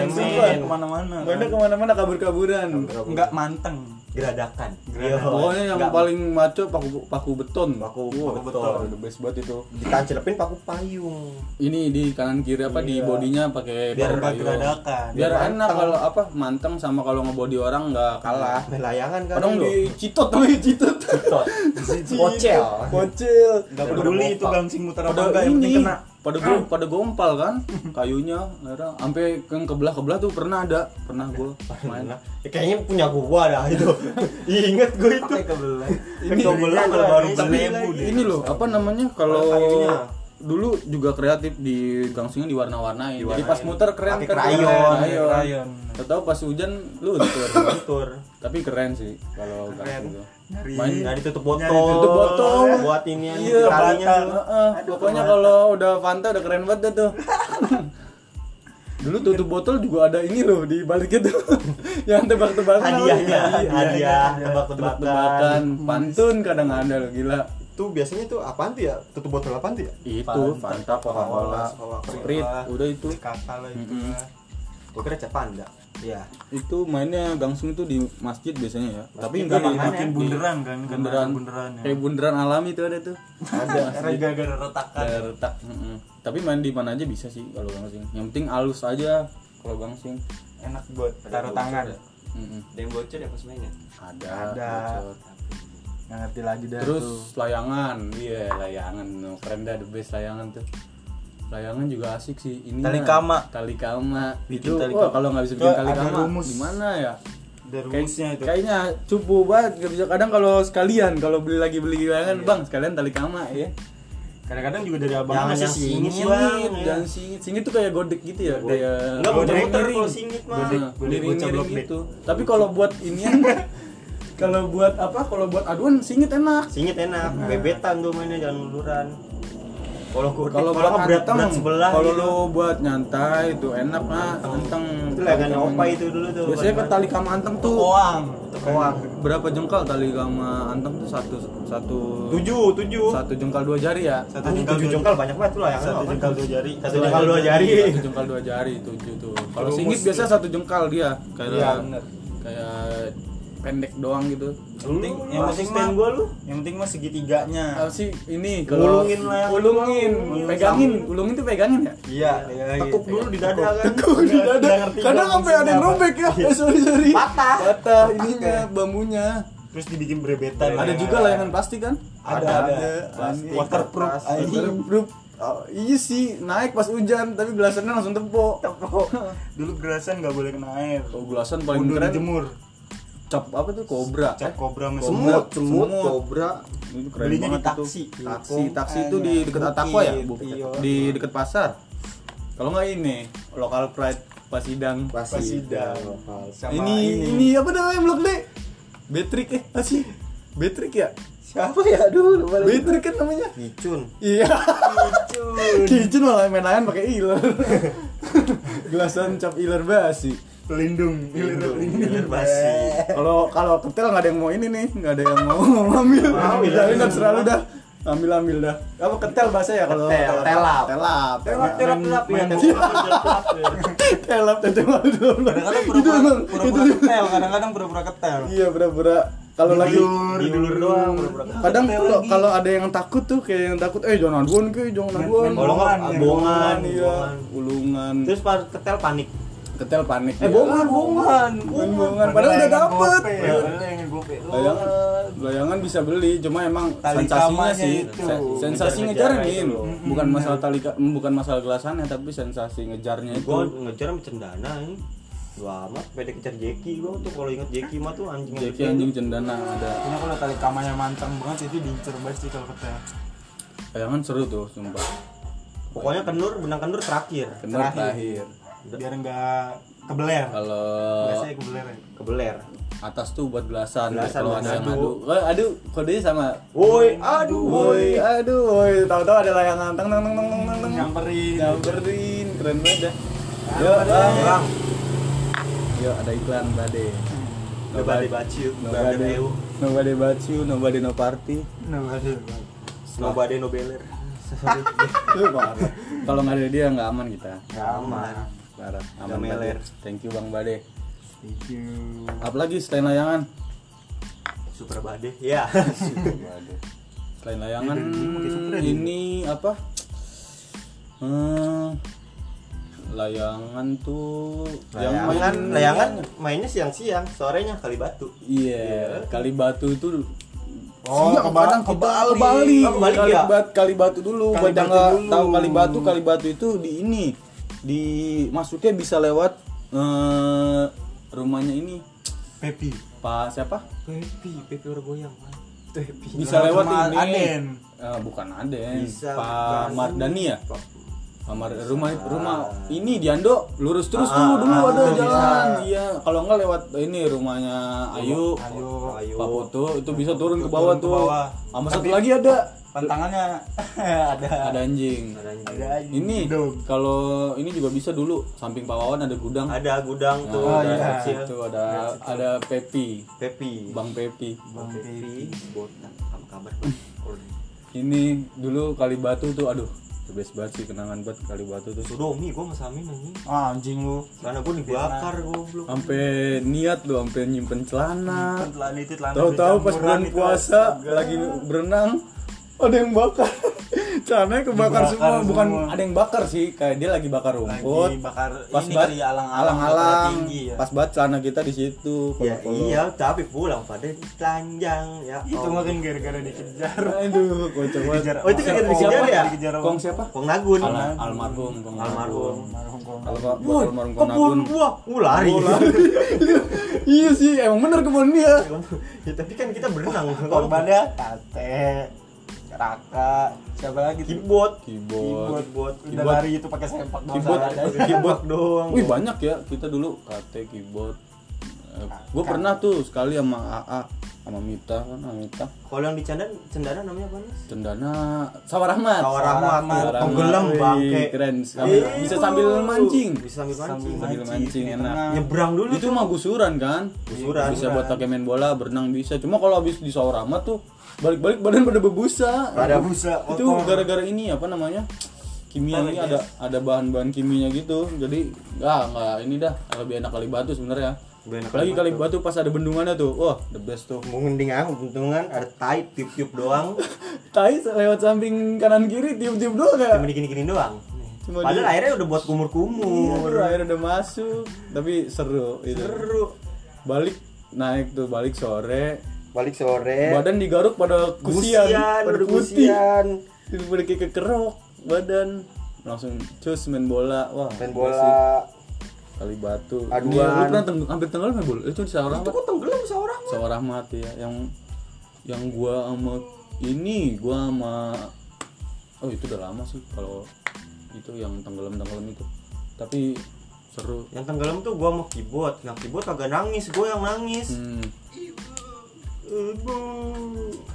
ke mana-mana Mainnya ke mana-mana kabur-kaburan. nggak manteng geradakan Geradakan. Pokoknya yang Nggak- paling maco paku paku beton. Paku- Wah, paku beton. beton. The best banget itu. ditancelepin paku payung Ini di kanan kiri apa di Iya. bodinya pakai Biar paku nggak kayu. geradakan Biar Biar enak kalau apa manteng sama kalau ngebody orang nggak kalah. main layangan kan Kadang lu. di citot namanya citot. Citot. Pocel. Pocel. nggak peduli itu gangsing muter apa enggak yang penting kena pada go, pada gompal kan kayunya akhirnya sampai yang kebelah kebelah tuh pernah ada pernah gue main? Ya, kayaknya punya gua dah itu. Inget gua itu. Kebelah ini kebelah kalau baru beli. ini loh apa namanya kalau dulu juga kreatif di gangsingnya diwarna-warnain. Jadi pas muter keren Pakai kan krayon. krayon. tahu pas hujan luntur Luntur. tapi keren sih kalau Keren. gangsing tuh nyari Main Nah, ditutup botol. Nyari tutup botol. Buat ini yang iya talinya. Heeh, pokoknya kalau udah Fanta udah keren banget dah tuh. Dulu tutup botol juga ada ini loh di baliknya tuh yang tebak-tebakan. Hadiahnya, Iya, hadiah, tebak-tebakan. Tebak-tebakan. pantun kadang ada loh gila. Tuh biasanya tuh apaan tuh ya? Tutup botol apaan tuh ya? Itu Fanta, Coca-Cola, Coca-Cola. Sprite, udah itu. kakak lah itu gue kira Cepanda Iya. Itu mainnya gangsung itu di masjid biasanya ya. Tapi Masjid enggak di mana Makin ya? bunderan kan, bunderan. bunderan ya. Kayak bunderan alami tuh ada tuh. ada Karena gara-gara retakan. Ada retak. Mm-mm. Tapi main di mana aja bisa sih kalau gangsing. Yang penting halus aja kalau gangsing. Enak buat taruh bocor tangan. ya? Mm-mm. ada yang bocor ya pas mainnya Ada. Ada. bocor. Nggak ngerti lagi dah Terus tuh. layangan, iya layangan, no, keren dah the best layangan tuh. Layangan juga asik sih. Ini Tali kama. Tali kama. Bikin itu tali wah kalau nggak bisa bikin tali kama, gimana ya? Ada Kayak- rumusnya itu. Kayaknya cupu banget nggak bisa. Kadang kalau sekalian kalau beli lagi beli layangan, bang sekalian tali kama ya. Kadang-kadang juga dari abang Jangan yang singit, singit Bang. ya. Jangan singit. Singit tuh kayak godek gitu ya, kayak Enggak, muter-muter kalau singit mah. Nah, Godek- godek blok D. gitu. Tapi kalau buat inian kalau buat apa? Kalau buat aduan singit enak. singit enak bebetan tuh mainnya jangan luluran kalau Kalau kalau buat berat sebelah kalau gitu. lo buat nyantai itu enak lah, anteng. itu layangan opa itu dulu tuh Biasanya kan tali kama anteng tuh Koang. koang berapa jengkal tali kama anteng tuh satu satu tujuh tujuh satu jengkal dua jari ya. Satu jengkal tujuh jengkal banyak banget tuh layangan Satu apa? jengkal dua jari. satu jengkal dua jari Satu jengkal dua jari tujuh tuh. Kalau Rumus singit biasa tuh. satu jengkal dia kayak Iya, kayak pendek doang gitu. Yang penting Lu yang penting mah gua lu Yang penting mah segitiganya. Apa sih ini kalau Ulungin lah ulungin, Ulungin pegangin, ulungin tuh pegangin ya. Iya, tekuk dulu di dada kan Tekuk di dada. Kadang sampai ada yang robek ya. Eh, sorry sorry. Patah. Patah ininya bambunya. Terus dibikin berebetan. Ada juga layangan plastik kan? Ada, Ada, Waterproof. Waterproof. Oh, iya sih, naik pas hujan tapi gelasannya langsung tepok. Dulu gerasan nggak boleh kena air. Kalau gelasan paling Mundur keren dijemur. Cap apa tuh kobra. Cap Eh, kobra sama semut Semut. kobra Itu keren Belinya di itu. taksi. Taksi, taksi itu di dekat Atakwa ya, iya. Di dekat pasar. Kalau nggak ini, lokal pride Pasidang. Pasidang. Sama ini, ini apa namanya blok D? Betrik eh masih Betrik ya? siapa ya aduh lupa Betrik kan namanya. Icun Iya. Kicun malah main layan pakai iler. Gelasan cap iler basi. Pelindung. Gilir basi Kalau kalau ketel nggak ada yang mau ini nih, nggak ada yang mau ngambil. Ambil, ambil. nggak selalu dah. Ambil ambil dah. Apa ketel bahasa ya kalau Ketel, telap. Telap. telap telap telap ya telap telap telap Telap dulu. Kadang-kadang Itu pura-pura emang pura-pura itu ketel, kadang-kadang pura-pura ketel. Iya pura-pura kalau lagi di dulur doang kadang kalau kalau ada yang takut tuh kayak yang takut eh jangan aduan ke jangan aduan Bongan, bongan, iya bongan. ulungan terus pas ketel panik ketel panik eh bongan bongan bongan padahal udah dapet. Ya, gope. layangan. Layangan bisa beli cuma emang Tali sensasinya sih sensasi Ngejar-ngejar ngejarnya itu loh. bukan masalah tali ka- bukan masalah gelasannya tapi sensasi ngejarnya itu. Gua ngejar sama cendana ini. Wah amat beda kejar Jeki gua tuh. Kalau inget Jeki mah tuh anjing Jeki anjing cendana ada. Ini kalau tali kamanya mancang banget itu diincer banget sih kalau ketel. layangan seru tuh sumpah. Pokoknya kenur benang kenur terakhir. Bener Terakhir. terakhir Biar enggak kebeler. kalau Biasanya kebeler ya. kebeler. Atas tuh buat belasan, Belasan, kalau ada yang adu. adu. Oh, adu kodenya sama? Woi aduh woi aduh woi. Tahu-tahu ada layangan. Teng teng teng teng teng teng. Teng Nyamperin. nyamperin. Keren banget dah yuk Bade. bang. Bang yuk ada iklan bade nobody but you. Nobody. Nobody nobody but you. Nobody no party. Aduh. nobody no beler. Kalau nggak ada dia nggak aman kita. Nggak aman. Parah aman meler. Bade. thank you bang bade Thank you. apalagi selain layangan super bade ya selain layangan ini apa hmm, layangan tuh layangan main- layangan mainnya siang-siang sorenya kali batu iya kali batu itu Oh, Siang, keba- kadang kita kebalik. balik, Oh, kebalik kali, ya? bat- kali batu dulu Kali yang batu dulu. tahu kali batu kali batu itu di ini di masuknya bisa lewat eh, rumahnya ini Pepi. pak siapa pepi pepi orang goyang pepi bisa lewat ini Aden. Eh, bukan Aden Bisa, Pak. Mardani ya Pak- Pak Mar- rumah rumah ini di Ando lurus terus Ah, tuh dulu ah, ada jalan bisa. iya kalau nggak lewat ini rumahnya Ayu Ayo. Ayo. Pak Putu itu bisa turun ke bawah Turun ke tuh bawah. sama satu lagi ada Pantangannya ada. ada anjing Ada anjing. Ada aja. ini kalau ini juga bisa dulu samping Pak Wawan ada gudang ada gudang tuh Oh, ada iya. kecil. itu ada ada Pepi pepi Bang Pepi Bang pepi Pepi. botak apa kabar Bang? Kalau ini dulu kali batu tuh aduh the best banget sih kenangan banget kali batu tuh Sodomi gue sama Samin anjing. Ah, anjing lu. Karena gue dibakar goblok. sampai niat tuh sampai nyimpen celana Celana itu celana tahu-tahu pas bulan puasa lagi berenang ada yang bakar celananya kebakar Dibakar semua bukan semua. ada yang bakar sih kayak dia lagi bakar rumput lagi bakar pas ini kali alang-alang alang-alang tinggi ya. pas banget celana kita di situ Ya iya, tapi pulang pada telanjang ya. itu kan gara-gara dikejar. aduh kocak banget. Oh, itu kan Siapa? dikejar ya? Dikejar Kong siapa Kong Nagun. Al- almarhum Kong Almarhum. Almarhum Kong kebun Nagun gua. Lari. Lari. iya sih emang bener kebun dia ya, tapi kan kita berenang. Korbannya Tate, Raka, siapa lagi tuh? Kibot. keyboard Keyboard. Udah Keyboard. lari itu pakai sempak doang. keyboard keyboard doang. wih banyak ya kita dulu KT keyboard gue pernah tuh sekali sama AA sama Mita kan sama Mita. Kalau yang di Candan, Cendana namanya apa nih? Cendana Rahmat. Sawah Rahmat. Tenggelam Wih, bangke. keren. Sambil, Eh, bisa sambil mancing. Bisa sambil mancing. sambil mancing. di enak. tengah. Nyebrang dulu itu mah gusuran kan? Gusuran. bisa buat pakai main bola berenang bisa. Cuma kalau habis di Sawah Rahmat tuh balik-balik badan pada bebusa Pada busa itu gara-gara ini apa namanya? Kimia ini ada ada bahan-bahan kimianya gitu. Jadi nggak nggak ini dah lebih enak kali batu sebenarnya. enak apalagi kali batu pas ada bendungannya tuh wah the best tuh Mengending aku untungan ada tai tiup-tiup doang. tai lewat samping kanan kiri tiup-tiup doang ya Cuma digini-gini doang. Cuma Padahal di- airnya udah buat Iya, kumur-kumur. air udah masuk tapi seru itu Seru. balik naik tuh balik sore Balik sore. badan digaruk pada kusian, Kusian, pada udah putih kusian. pada kayak kekerok badan langsung cus main bola wah Main gila sih. Kali batu Aduan. Lu pernah teng- hampir tenggelam main bola itu di Sawah Itu Rahmat kok tenggelam seorang? Sawah Rahmat ya yang yang gua sama ini gua sama oh itu udah lama sih kalau itu yang tenggelam tenggelam itu tapi seru Yang tenggelam tuh gua mau keyboard. Yang keyboard kagak nangis, gua yang nangis. hmm, Ibu.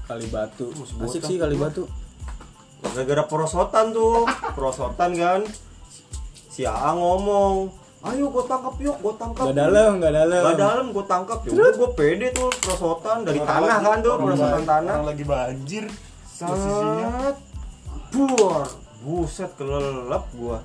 kali batu asik sih kali batu Gara-gara perosotan tuh, perosotan kan. Si AA ngomong, ayo gue tangkap yuk, gue tangkap. Gak dalam, gak dalam. Gak dalam, gue tangkap. Ya gue pede tuh perosotan dari tanah kan tuh, perosotan tanah. Orang lagi banjir. Sat, buar, buset kelelep gua.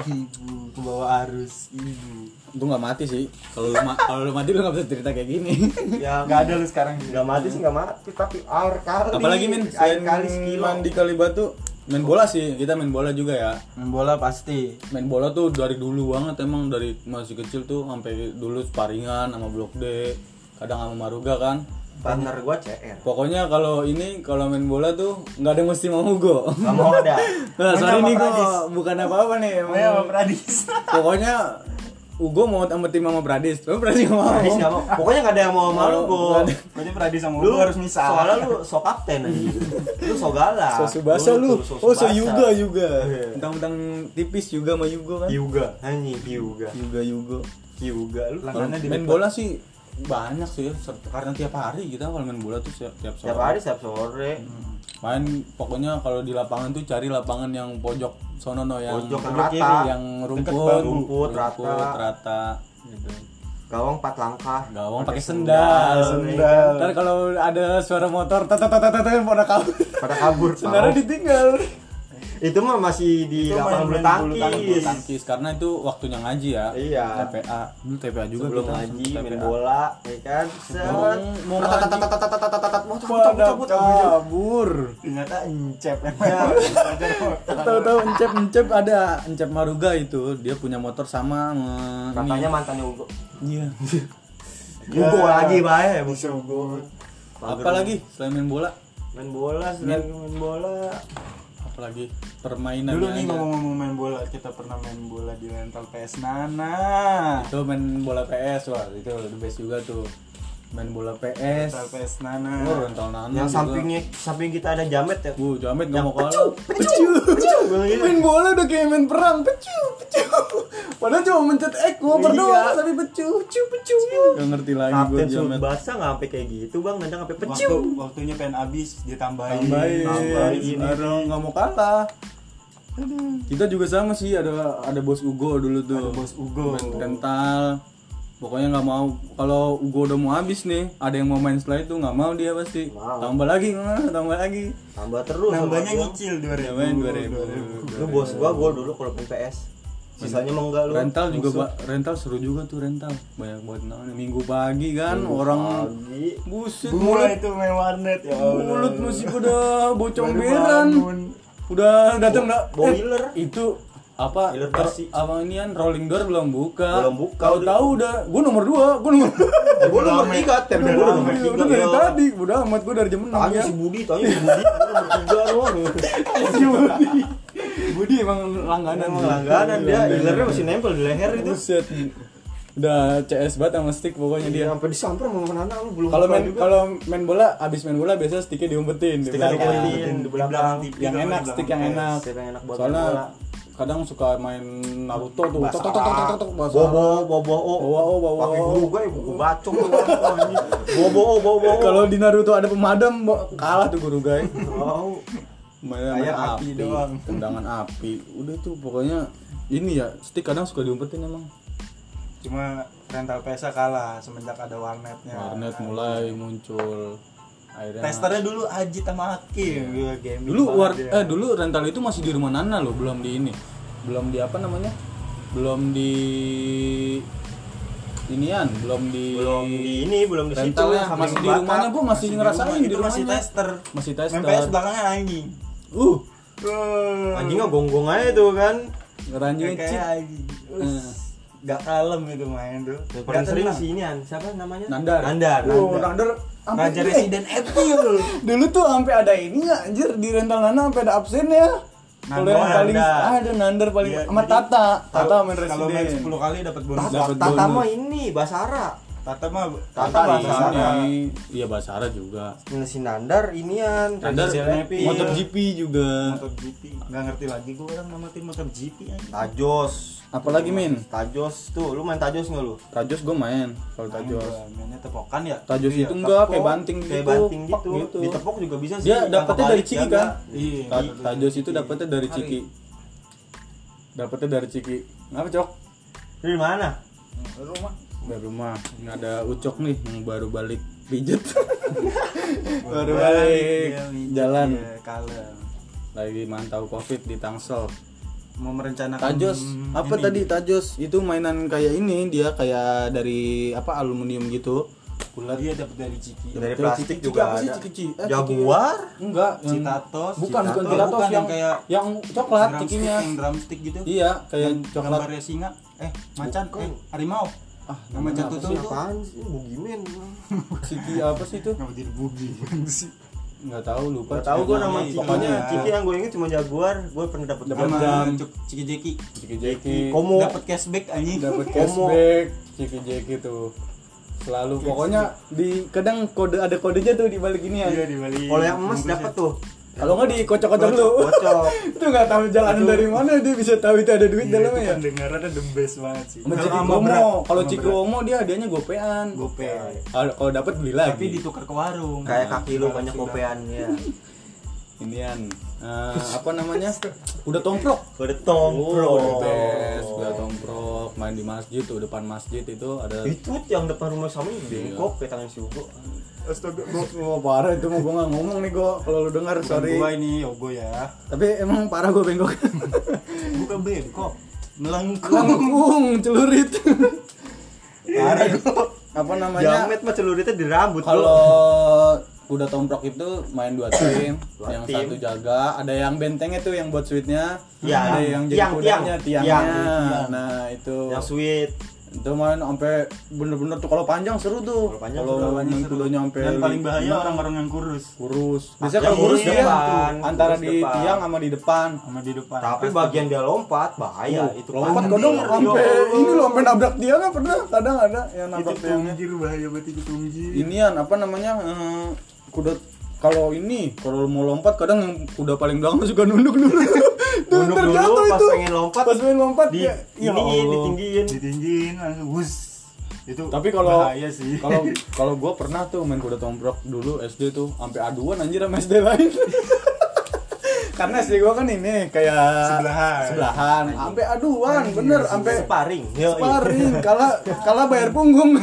ibu ke bawah arus ibu. Itu nggak mati sih. Kalau lu, ma- kalau lu mati lu nggak bisa cerita kayak gini. Ya Gak ada lu sekarang. nggak mati sih nggak mati, tapi air kali. Apalagi min, air kali sekilo. mandi kali batu, main bola sih. Kita main bola juga ya. Main bola pasti. Main bola tuh dari dulu banget emang dari masih kecil tuh sampai dulu sparingan sama Blok D, kadang sama Maruga kan. Partner gua CR. Pokoknya kalau ini kalau main bola tuh nggak ada yang mesti mau Hugo. Gak mau ada. Nah, nih Pradis. kok bukan nih. emang. Saya sama Pradis. Pokoknya Ugo mau sama tim sama Pradis. Tapi Pradis nggak mau. Pradis nggak mau. Pokoknya nggak ada yang mau sama lu, Go. Pokoknya Pradis sama Lu gue harus misah. Soalnya lu so kapten aja. Lu so galak. So Subasa lu. tuh Oh, so. Yuga juga. Iya. Tentang-tentang tipis juga sama Yugo kan. Hyuga. Anjing Hyuga. Yuga Yugo. Hyuga lu. Main bola sih banyak sih ya. Karena tiap hari kita kalau main bola tuh tiap, tiap sore. Tiap hari setiap sore. Main pokoknya kalau di lapangan tuh cari lapangan yang pojok sono no yang Pojok yang rata. kiri, yang rumput, banget. Rumput, rata. rata gitu. Gawang empat langkah. Gawang pakai sendal. Sendal. Ntar kalau ada suara motor, tet tet tet, pada kabur. Pada kabur. Sendalnya Pak. ditinggal itu mah masih di lapangan bulu tangkis. tangkis karena itu waktunya ngaji ya. Iya. TPA, dulu TPA juga belum ngaji, main bola, ya kan. Set. Mau cabut cabur. Ternyata iya. encep. Tahu-tahu encep encep ada encep Maruga itu, dia punya motor sama katanya mantannya Ugo. Iya. Ugo iya. lagi, Pak. Musuh Ugo. Apalagi selain main bola? Main bola, selain main bola apalagi permainan Dulu nih ngomong-ngomong main bola, kita pernah main bola di rental PS Nana. itu main bola PS wah itu the best juga tuh main bola PS Rental PS Nana. oh rental nana Yang juga. sampingnya samping kita ada jamet ya. Bu, jamet nggak mau kalah. Pecu, pecu. Main bola udah kayak main perang, pecu, pecu. Padahal cuma mencet berdoa Iya. tapi pecu, pecu, pecu. Gak ngerti lagi gua Kapten jamet. Subasa nggak sampai kayak gitu bang, nanti sampai Waktu, pecu. waktunya pengen habis ditambahin. Tambahin, Tambahin. baru nggak mau kalah. Kita juga sama sih ada ada bos Ugo dulu tuh. Ada bos Ugo. Main rental. Pokoknya nggak mau. Kalau gue udah mau habis nih ada yang mau main setelah itu nggak mau dia pasti. Mau. tambah lagi nggak tambah lagi. Tambah terus nambahnya nyicil 2000 ya main 2000 lu bos gua gua dulu kalau main PS sisanya mah enggak lu. Rental juga Musuh. Pak. rental seru juga tuh rental. Banyak buat namanya minggu pagi kan orang pagi. buset mulut itu main warnet ya Allah. mulut masih udah bocong beran udah datang nggak? Boiler. itu apa versi. apa inian rolling door belum buka Belum buka, tahu tahu udah gua nomor dua gua nomor gua nomor tiga tem udah gua nomor udah tiga dari ya. tadi udah amat gua dari jam enam tanya ya si Budi tanya si Budi nomor tiga doang Si Budi Budi emang langganan emang langganan dia ilernya masih nempel di leher itu. Udah CS banget sama stick pokoknya dia. dia sampai disamper sama Nana lu belum Kalau main kalau main bola abis main bola biasa sticknya diumpetin di Stick belakang. diumpetin. di belakang. Yang enak stick yang enak. Stick yang enak buat Soalnya. Kadang suka main Naruto tuh. Tok tok tok tok tok tok basara. bobo bobo oh Bawa oh bawa. pakai oh. guru gue buku bacok bobo oh bobo oh. Kalau di Naruto ada pemadam kalah tuh guru guys. Tahu. Main main api doang. Tendangan api. Udah tuh pokoknya ini ya stick kadang suka diumpetin emang. Cuma rental PS kalah semenjak ada warnetnya. Warnet mulai muncul. Akhirnya Testernya dulu Ajit sama Hakim. Gua gaming dulu war dia. eh dulu rental itu masih di rumah Nana loh belum di ini. Belum di apa namanya? Belum di inian belum di belum di ini belum di situ masih di rumahnya gua masih, di ngerasain rumah, di itu masih rumahnya. tester. Masih tester. PS belakangnya anjing. Uh. Anjingnya gonggong aja tuh kan? Ranjingnya kayak anjing. Eh. Gak kalem itu main tuh paling Gak sering si ini an siapa namanya? Nandar. Nandar oh, Nandar. Raja Resident Evil dulu tuh sampai ada ini ya anjir di rental Nana sampai ada absennya kalau Nandar, yang paling Nandar. ada Nandar paling Iya, sama Tata. Tata main kalau main Resident 10 kali dapat bonus. Tata, Dapat Tata bonus. mah ini Basara. Tata mah Tata Tata Basara. ini iya Basara juga. Ini si Nandar inian. Nandar Resident Evil. MotoGP juga. MotoGP nggak ngerti lagi gue orang nama tim MotoGP aja Tajos apalagi Min? Tajos. Tuh lu main Tajos nggak lu? Tajos gue main kalau Tajos. mainnya tepokan ya? Tajos Iya, itu enggak kayak banting kayak gitu banting pak, gitu. ditepok juga bisa sih dia dapetnya dari Ciki kan? Iya Ta- Tajos itu dapetnya dari Ciki. Dapetnya dari Ciki. Ngapa cok? Dari mana? Rumah. Dari rumah. Ini ada Ucok nih yang baru balik pijet. Baru Balik, jalan. lagi mantau covid di Tangsel mau merencanakan Tajos apa ini. tadi Tajos? Itu mainan kayak ini dia kayak dari apa aluminium gitu. Bulat dia dapat dari Ciki. Dari Ciki- plastik Ciki. juga apa sih, ada. Ciki- Ciki? Eh, Jaguar? Enggak yang Citatos bukan bukan Citatos. Citatos Bukan, yang kayak yang coklat drumstick, cikinya. yang drumstick gitu. Iya kayak yang coklat. gambarnya singa. Eh macan Bukan. eh harimau. Ah yang macan apa tutul sih? tuh apaan sih? Bugimen. Ciki apa sih itu? Kenapa jadi bugi? Sih nggak tahu lupa. Gak tau gue nama Ciki. pokoknya. Ciki. Yang gue inget cuma Jaguar gue pernah dapet Dapet sama jam. Ciki Jeki. Ciki Jeki. Komo. Dapat cashback anjing. Dapat cashback Ciki Jeki tuh. Selalu pokoknya di kadang kode ada kodenya tuh di balik ini ya. Iya di Bali kalau yang emas dapet tuh kalau nggak dikocok-kocok lu kocok. Itu nggak tahu jalan dari mana dia bisa tahu itu ada duit Iya, dalamnya ya? pendengarannya the best banget sih. Kalau Omo berat, kalau berat. Omo dia hadiahnya gopean. Gope kalau dapat beli lagi. tapi ditukar ke warung. Kayak kaki lu banyak tinggal. kopeannya inian eh, apa namanya? Udah tomprok? Udah tomprok. Oh, the best udah tomprok. Main di masjid tuh depan masjid itu ada itu yang depan rumah sama bengkok kayak tangan si Ugo astaga Wah parah itu mau gue nggak ngomong nih gue kalau lu dengar sorry. gua ini yogo ya. Tapi emang parah gue bengkok. Bukan bengkok melengkung. Langkung celurit. Parah gua apa namanya? Jamet mah celuritnya di rambut kalau udah tomprok itu main dua tim. Dua yang tim. satu jaga. Ada yang bentengnya tuh yang buat sweetnya. Ya, ada yang jadi tiang, kudanya tiang. tiangnya. Tiang. nah itu. Yang sweet. Itu main sampai bener-bener tuh. Kalau panjang seru tuh. Kalau panjang kalau seru, main kudanya sampai dan paling bahaya orang-orang yang kurus. Kurus. Biasanya Yang kalau kurus dia depan, antara kurus di depan. tiang sama di depan. Sama di depan. Tapi Pasti. bagian dia lompat bahaya. Oh, itu lompat kadang sampai ini loh sampai nabrak dia nggak pernah? Kadang ada yang itu nabrak tiangnya tunggir bahaya banget itu tunggir. Inian apa namanya eh, kuda kalau ini kalau mau lompat kadang yang kuda paling belakang suka nunduk dulu. Tuh Nunduk dulu, pas itu. pengen lompat, pas pengen lompat di ya, ya ini ditinggiin. Ditinggin langsung wus. Itu tapi kalau kalau kalau gue pernah tuh main kuda tomprok dulu SD tuh sampai aduan anjir sama SD lain. Karena SD gua kan ini kayak Sebelahan. sebelahan. Sampai aduan bener sampai Sparring. Sparring kalah kalah bayar punggung.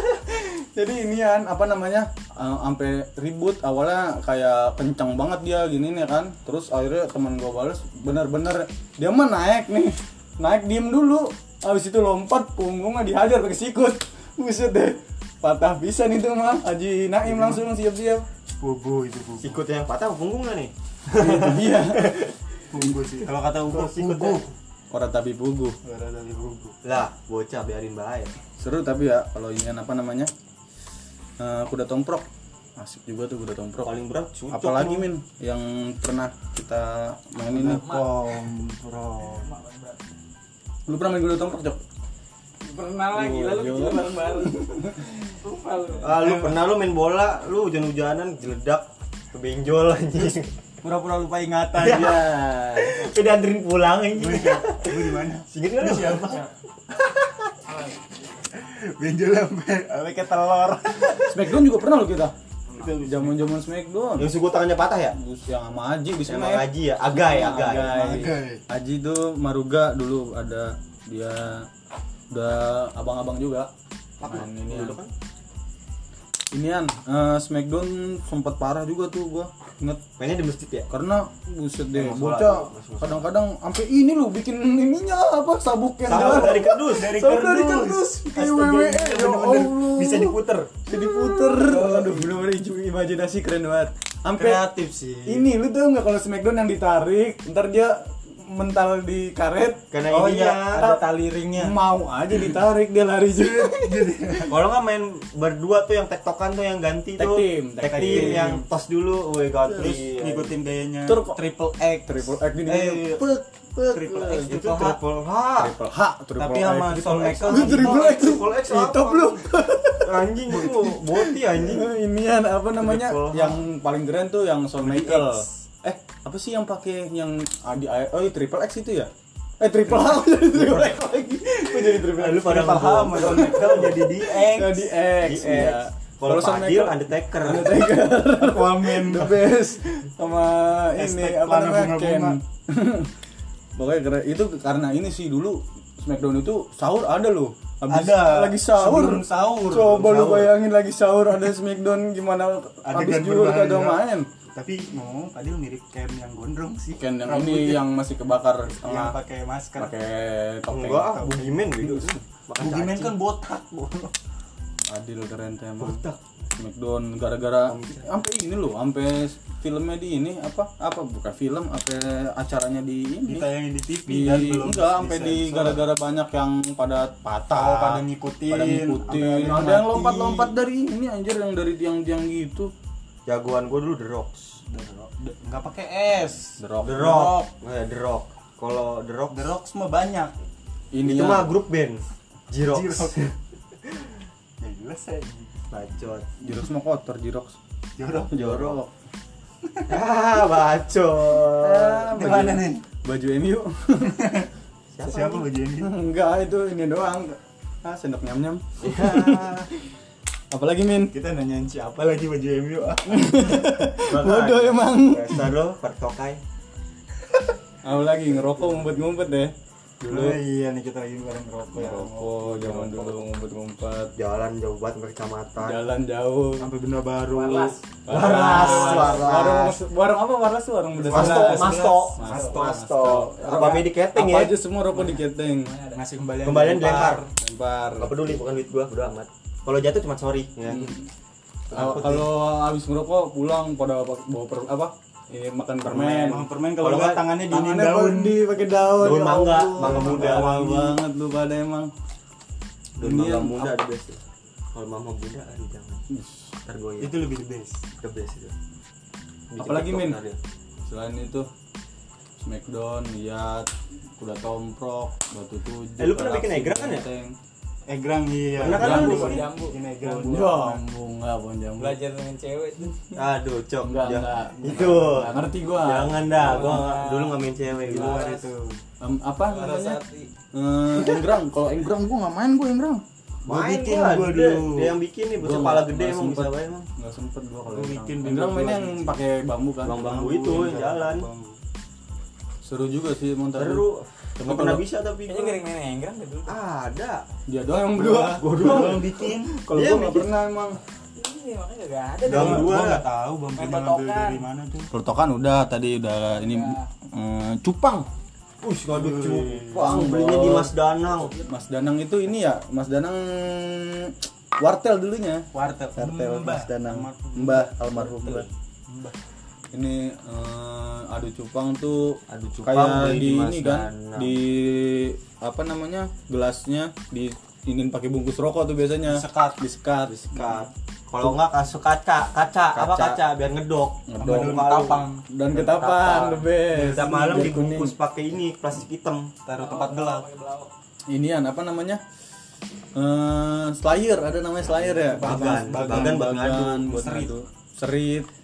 Jadi inian apa namanya eh, sampai ribut awalnya kayak kencang banget dia gini nih kan terus akhirnya teman gua balas bener-bener dia mah naik nih naik diem dulu habis itu lompat punggungnya dihajar pakai sikut buset deh patah bisa nih tuh mah Haji Naim langsung siap-siap Bubu itu bubu. Sikut yang patah punggungnya nih? dia Bubu sih. Kalau kata bubu, Sikut bubu. ya. orang tapi pugu Suara dari bubu. Lah, bocah biarin bahaya. seru tapi ya kalau ingin apa namanya eh, kuda tomprok asik juga tuh kuda tomprok Paling berat cucok. apalagi min yang pernah kita main ini Kompro. lu pernah main kuda tomprok cok pernah lagi Oh, lalu gila. kita bareng-bareng lupa lu Ah, lu pernah lu main bola, lu hujan-hujanan jeledak ke benjol anjing. Pura-pura lupa ingatan. Ya. Ya. Udah anterin pulang anjing. Gue di mana? Singkat lu siapa? Benjol sampai sampai ke telur. Smackdown juga pernah lo kita zaman zaman Smackdown Yang suku tangannya patah ya? Bus yang sama Aji di Sama Haji ya? Agai, agai. Agai. Aji tuh Maruga dulu ada dia udah abang-abang juga main ini Dulu kan? Inian eh, Smackdown sempat parah juga tuh gua inget Mainnya di masjid ya? karena buset deh bocah kadang-kadang sampai ini loh bikin ininya apa sabuk Tahu darah. dari kerdus, dari Sabuk dari kardus kayak WWE ya. Allah Bisa diputer. bisa diputer aduh bener-bener imajinasi keren banget sampai Kreatif sih. ini lu tau nggak kalau Smackdown yang ditarik ntar dia mental di karet Karena Oh ini iya, ya. ada tali ringnya. mau aja ditarik dia lari juga Kalau nggak main berdua tuh yang tektokan tuh yang ganti Tag tuh. team, Tag team team. yang tos dulu, woi ganti. Terus ngikutin gayanya Tur- triple X. triple X gini Eh, pek triple X itu triple H. triple H. triple H triple Tapi X. sama Triple Shawn X. Triple X Triple X? Hitop lu Anjing itu boti anjing. inian apa namanya yang paling keren tuh yang Shawn Michaels eh apa sih yang pakai yang ah, di oh iya, triple X itu ya? Eh triple H jadi triple X lagi. Kok jadi triple X? Lu pada Shawn Michaels jadi di X. Ya, di X iya. X. Kalau Shawn Fadil Undertaker. Undertaker. Aquaman. the best. Sama ini apa namanya? Ken. Pokoknya keren. Itu karena ini sih dulu Smackdown itu sahur ada loh. Habis Ada. lagi sahur. Sebelum sahur. coba lu bayangin lagi sahur ada Smackdown gimana habis juga kagak main Tapi ngomong tadi mirip Ken yang gondrong sih. Ken yang Rambutnya. ini yang masih kebakar yang setengah pakai masker. pakai topeng. Enggak, ah, Bugimen gitu. Makan Bugimen kan botak. adil keren tuh emang. Botak. Smackdown gara-gara sampai ini loh sampai filmnya di ini apa apa bukan film apa acaranya di ini. Ditayangin di TV di dan belum enggak sampai di gara-gara banyak yang pada patah. Oh, pada ngikutin, pada ngikutin. Ada yang yang lompat-lompat dari ini anjir yang dari tiang-tiang gitu Jagoan gua dulu The Rocks. The- nggak pakai S. The Rock The Rock. Eh, The Rock. Kalau The Rock The Rock semua banyak. ini itu mah grup band. Jirox. Jirox. ya jelas ya. Bacot. Jirox mah kotor Jirox Jorok. jorok Ah, bacot. Ah, Di baju- mana nih? baju MU Siapa baju ini? enggak itu ini doang ah sendok nyam nyam Ya. Apalagi min Kita nanyain siapa lagi baju MU ah. bodoh emang Dasar lo, pertokai. apa lagi ngerokok ngumpet ngumpet deh dulu Oh iya nih kita lagi bareng rokok ya. ngerokok zaman dulu ngumpet ngumpet Jalan jauh banget sampai kecamatan. jalan jauh Sampai benda baru. Warlas, warung warlas. warung apa warlas tuh warung bedas Masto. Masto, Masto, Masto. Apa di keteng apa ya? aja semua rokok di keteng Ngasih kembalian. Kembalian dilempar. lempar Gak peduli, bukan duit gua, udah amat. Kalau jatuh cuma sorry ya. Kalau- kalau habis ngerokok pulang pada bawa per, apa eh, makan permen Emang permen kalau nggak tangannya diinin tangannya daun. di pakai daun Daun ya mangga, mangga muda. Awal banget lu pada emang Ini mama yang muda the best. Kalau mama muda aduh jangan. Ya. Itu lebih the best. the best itu. Bikin Apalagi, Min? ya. selain itu Smackdown lihat kuda tomprok batu tujuh Eh, lu pernah bikin egrang kan ya? Egrang iya. Pernah kan Jambu, lu di Pohon jambu Bikin egrang. Enggak pohon jambu belajar dengan cewek tuh Aduh, cok. enggak enggak Itu. enggak ngerti gua Jangan dah, gua dulu nggak main cewek gitu. luar itu. Em, apa namanya Eh, enggrang kalau enggrang gua nggak main gua enggrang Gua Main bikin gua, dulu. dia yang bikin nih, bocah Gua kepala gede emang bisa apa emang. nggak sempet gua kalau Gua enggrang bikin mainnya gua yang pakai bambu kan bambu itu yang jalan. Bambu. Seru juga sih montar Seru. Nggak pernah bisa tapi Kayaknya gua. ngering main enggrang deh dulu. Ada. dia doang yang berdua gua doang yang bikin kalau Iya, gua nggak pernah emang Iya, makanya gak ada Gang dulu. dua nggak tahu bang Main ngambil dari mana tuh Pertokan udah tadi udah ini eh, cupang Ush, ngadu Wih. cupang belinya di Mas Danang. Mas Danang itu ini ya Mas Danang wartel dulunya warteg wartel Mbah. Mas Danang. Mbah almarhum Mbah. Ini eh, adu cupang tuh Adu cupang kayak di ini kan Danang. di apa namanya gelasnya di ingin pakai bungkus rokok tuh biasanya Disekat. disekat Sekat. Kalau enggak kasih kaca, kaca, apa Kaca. kaca biar ngedok. Ngedok. Sama daun tapang dan ketapang the best Setiap malam dibungkus pakai ini plastik hitam. taruh tempat gelap inian apa namanya eh slayer ada namanya slayer ya Bagan, bagan ngadu serit Sakit. Gapi. bagan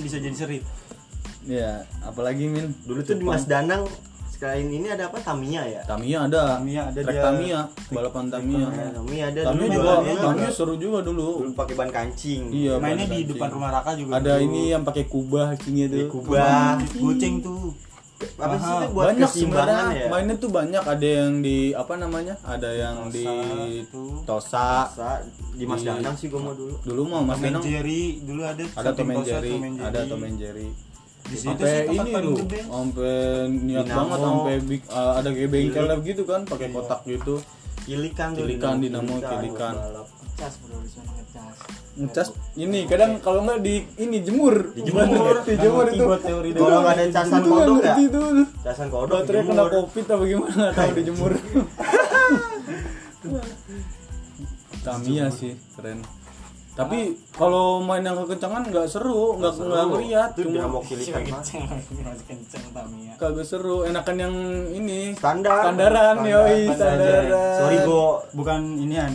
bisa jadi serit ya apalagi min Dulu tuh di Mas Danang selain ini ada apa Tamiya ya? Tamiya ada Tamiya ada Trek dia. Tamiya balapan Tamiya Tamiya ada Tamiya dulu juga jualannya Tamiya seru juga dulu dulu pakai ban kancing. iya mainnya di kancing. depan rumah Raka juga ada dulu. ini yang pakai kubah sini Di tuh Kubah. goceng tuh Apa sih itu buat banyak sebenarnya ya? mainnya tuh banyak ada yang di apa namanya ada yang di tuh. Tosa Masa di Mas Di- Danang sih gua mau dulu. dulu mah Mas Danang Jerry dulu ada ada Tom and Tosa, Jerry ada. Tom and Jerry di situ ini best. sampai niat banget sampai uh, ada kayak bengkel gitu kan pakai Iya. kotak gitu Kilikan. Kilikan, Dinamo, Kilikan. Ngecas bro di sana ngecas. Ngecas. Ini kadang kalau nggak di ini jemur. Dijemur. dijemur itu. Teori Kalau nggak ada casan Itu kodok ya? tuh Casan kodok baterai kena covid apa gimana? Nggak tahu dijemur. Tamiya sih keren. Tapi kalau main yang kekencangan nggak seru nggak nggak ngeliat Itu Dinamo Masih Kilikan kenceng, Tamiya. kagak seru. Enakan yang ini. Standar. standaran yoi standar. standaran. Sorry go. bukan ini an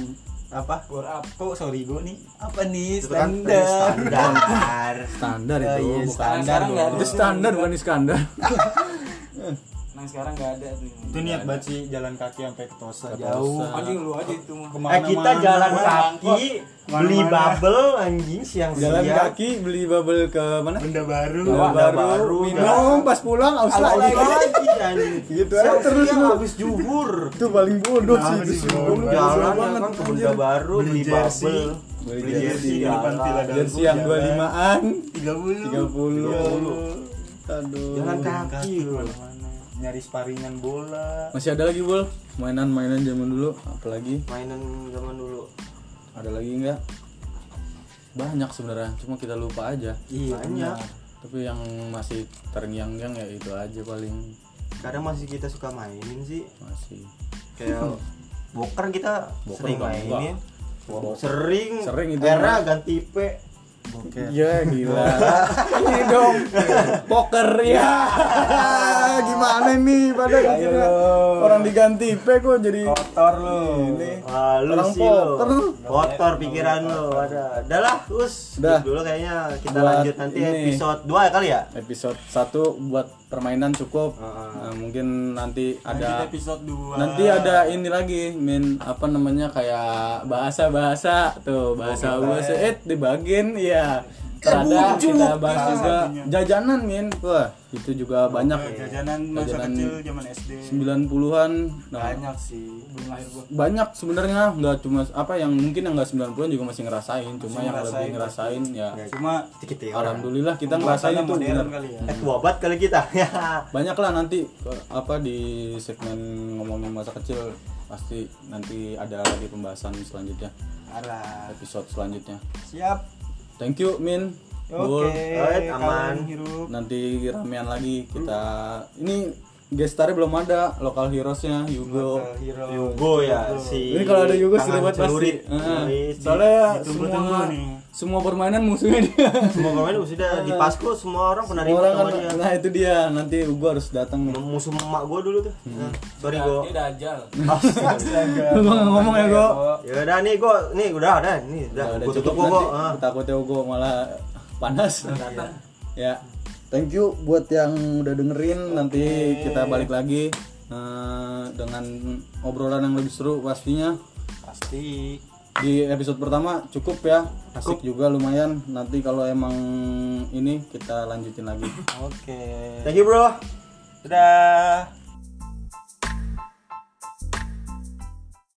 apa? Bore up. kok sorry gue nih. Apa nih? Itu kan standar. standar. standar. Oh, itu. iya, bukan standar itu standar bukan Iskandar Nah sekarang nggak ada tuh. itu niat banget sih jalan kaki sampai ke Tosa Ke jauh. Anjing lu aja itu mah. Eh kita jalan kaki beli bubble anjing siang-siang. jalan kaki beli bubble ke mana benda baru Bawa. baru, minum pas pulang aus lagi lagi anjing. Gitu aja terus lu. habis juhur. itu paling bodoh sih Jalan ya banget kan ke anjir. benda baru Beli beli jersey. bubble. Beli Beli jersey jersey di depan Dago jersey yang dua jalan. limaan 30 30 aduh Jalan kaki lu. Nyari sparingan bola masih ada lagi bol mainan-mainan zaman dulu apalagi Mainan zaman dulu. ada lagi nggak banyak sebenarnya cuma kita lupa aja iya Banyak. tapi yang masih terngiang-ngiang ya itu aja paling Kadang masih kita suka mainin sih. masih Kayak boker kita Boker sering enggak, mainin. Sering. Sering itu Era ganti IP. Iya gila. Ini dong. Poker ya. Gimana nih pada akhirnya orang diganti P kok jadi kotor lu ini. Ah, lu Orang sih poker lu. Kotor pikiran lu. Ada. Udah lah, us. Udah. Dulu kayaknya kita Buat lanjut nanti ini. episode 2 kali ya. Episode 1 buat permainan cukup. Ah. Nah, mungkin nanti ada Lanjut episode 2 nanti ada ini lagi min apa namanya kayak bahasa bahasa tuh bahasa bahasa eh dibagiin ya ada kita bahas juga jajanan min. Wah itu juga banyak. jajanan masa Jajanan kecil zaman SD 90-an nah, banyak sih. Belum lahir gua. banyak sebenarnya. Nggak cuma apa yang mungkin yang nggak 90-an juga masih ngerasain. Cuma yang ngerasain, lebih ngerasain. ya. Cuma Dikit ya. alhamdulillah kita ngerasain itu modern bener. kali ya. Eh, banget kali kita. Ya. banyak lah nanti eh, apa di segmen ngomongin masa kecil. Pasti nanti ada lagi pembahasan selanjutnya. Arah. Episode selanjutnya. Siap thank you min oke Bul. Alright, aman. hirup nanti ramean lagi kita ini gestarnya belum ada lokal heroesnya Yugo Local hero Yugo ya si ini kalau ada Yugo seru tangan banget pasti celurit. Soalnya semua nih. Semua permainan musuhnya dia. Semua pemain sudah di Pasko semua orang pernah Semua ribut orang sama kan dia. nah itu dia. Nanti Ugo harus datang. Musuh emak gua dulu tuh. Nah, sorry gua. Dia dajal. Lu nggak ngomong ya Go Ya udah nih gua. Nih udah ada nih udah. Udah gua cukup. tutup gua. Ah. takutnya Ugo malah panas. Ya. Thank you buat yang udah dengerin. Nanti kita balik lagi eh, dengan obrolan yang lebih seru pastinya. Pasti di episode pertama cukup ya asik juga lumayan nanti kalau emang ini kita lanjutin lagi Oke. Thank you bro. Dadah.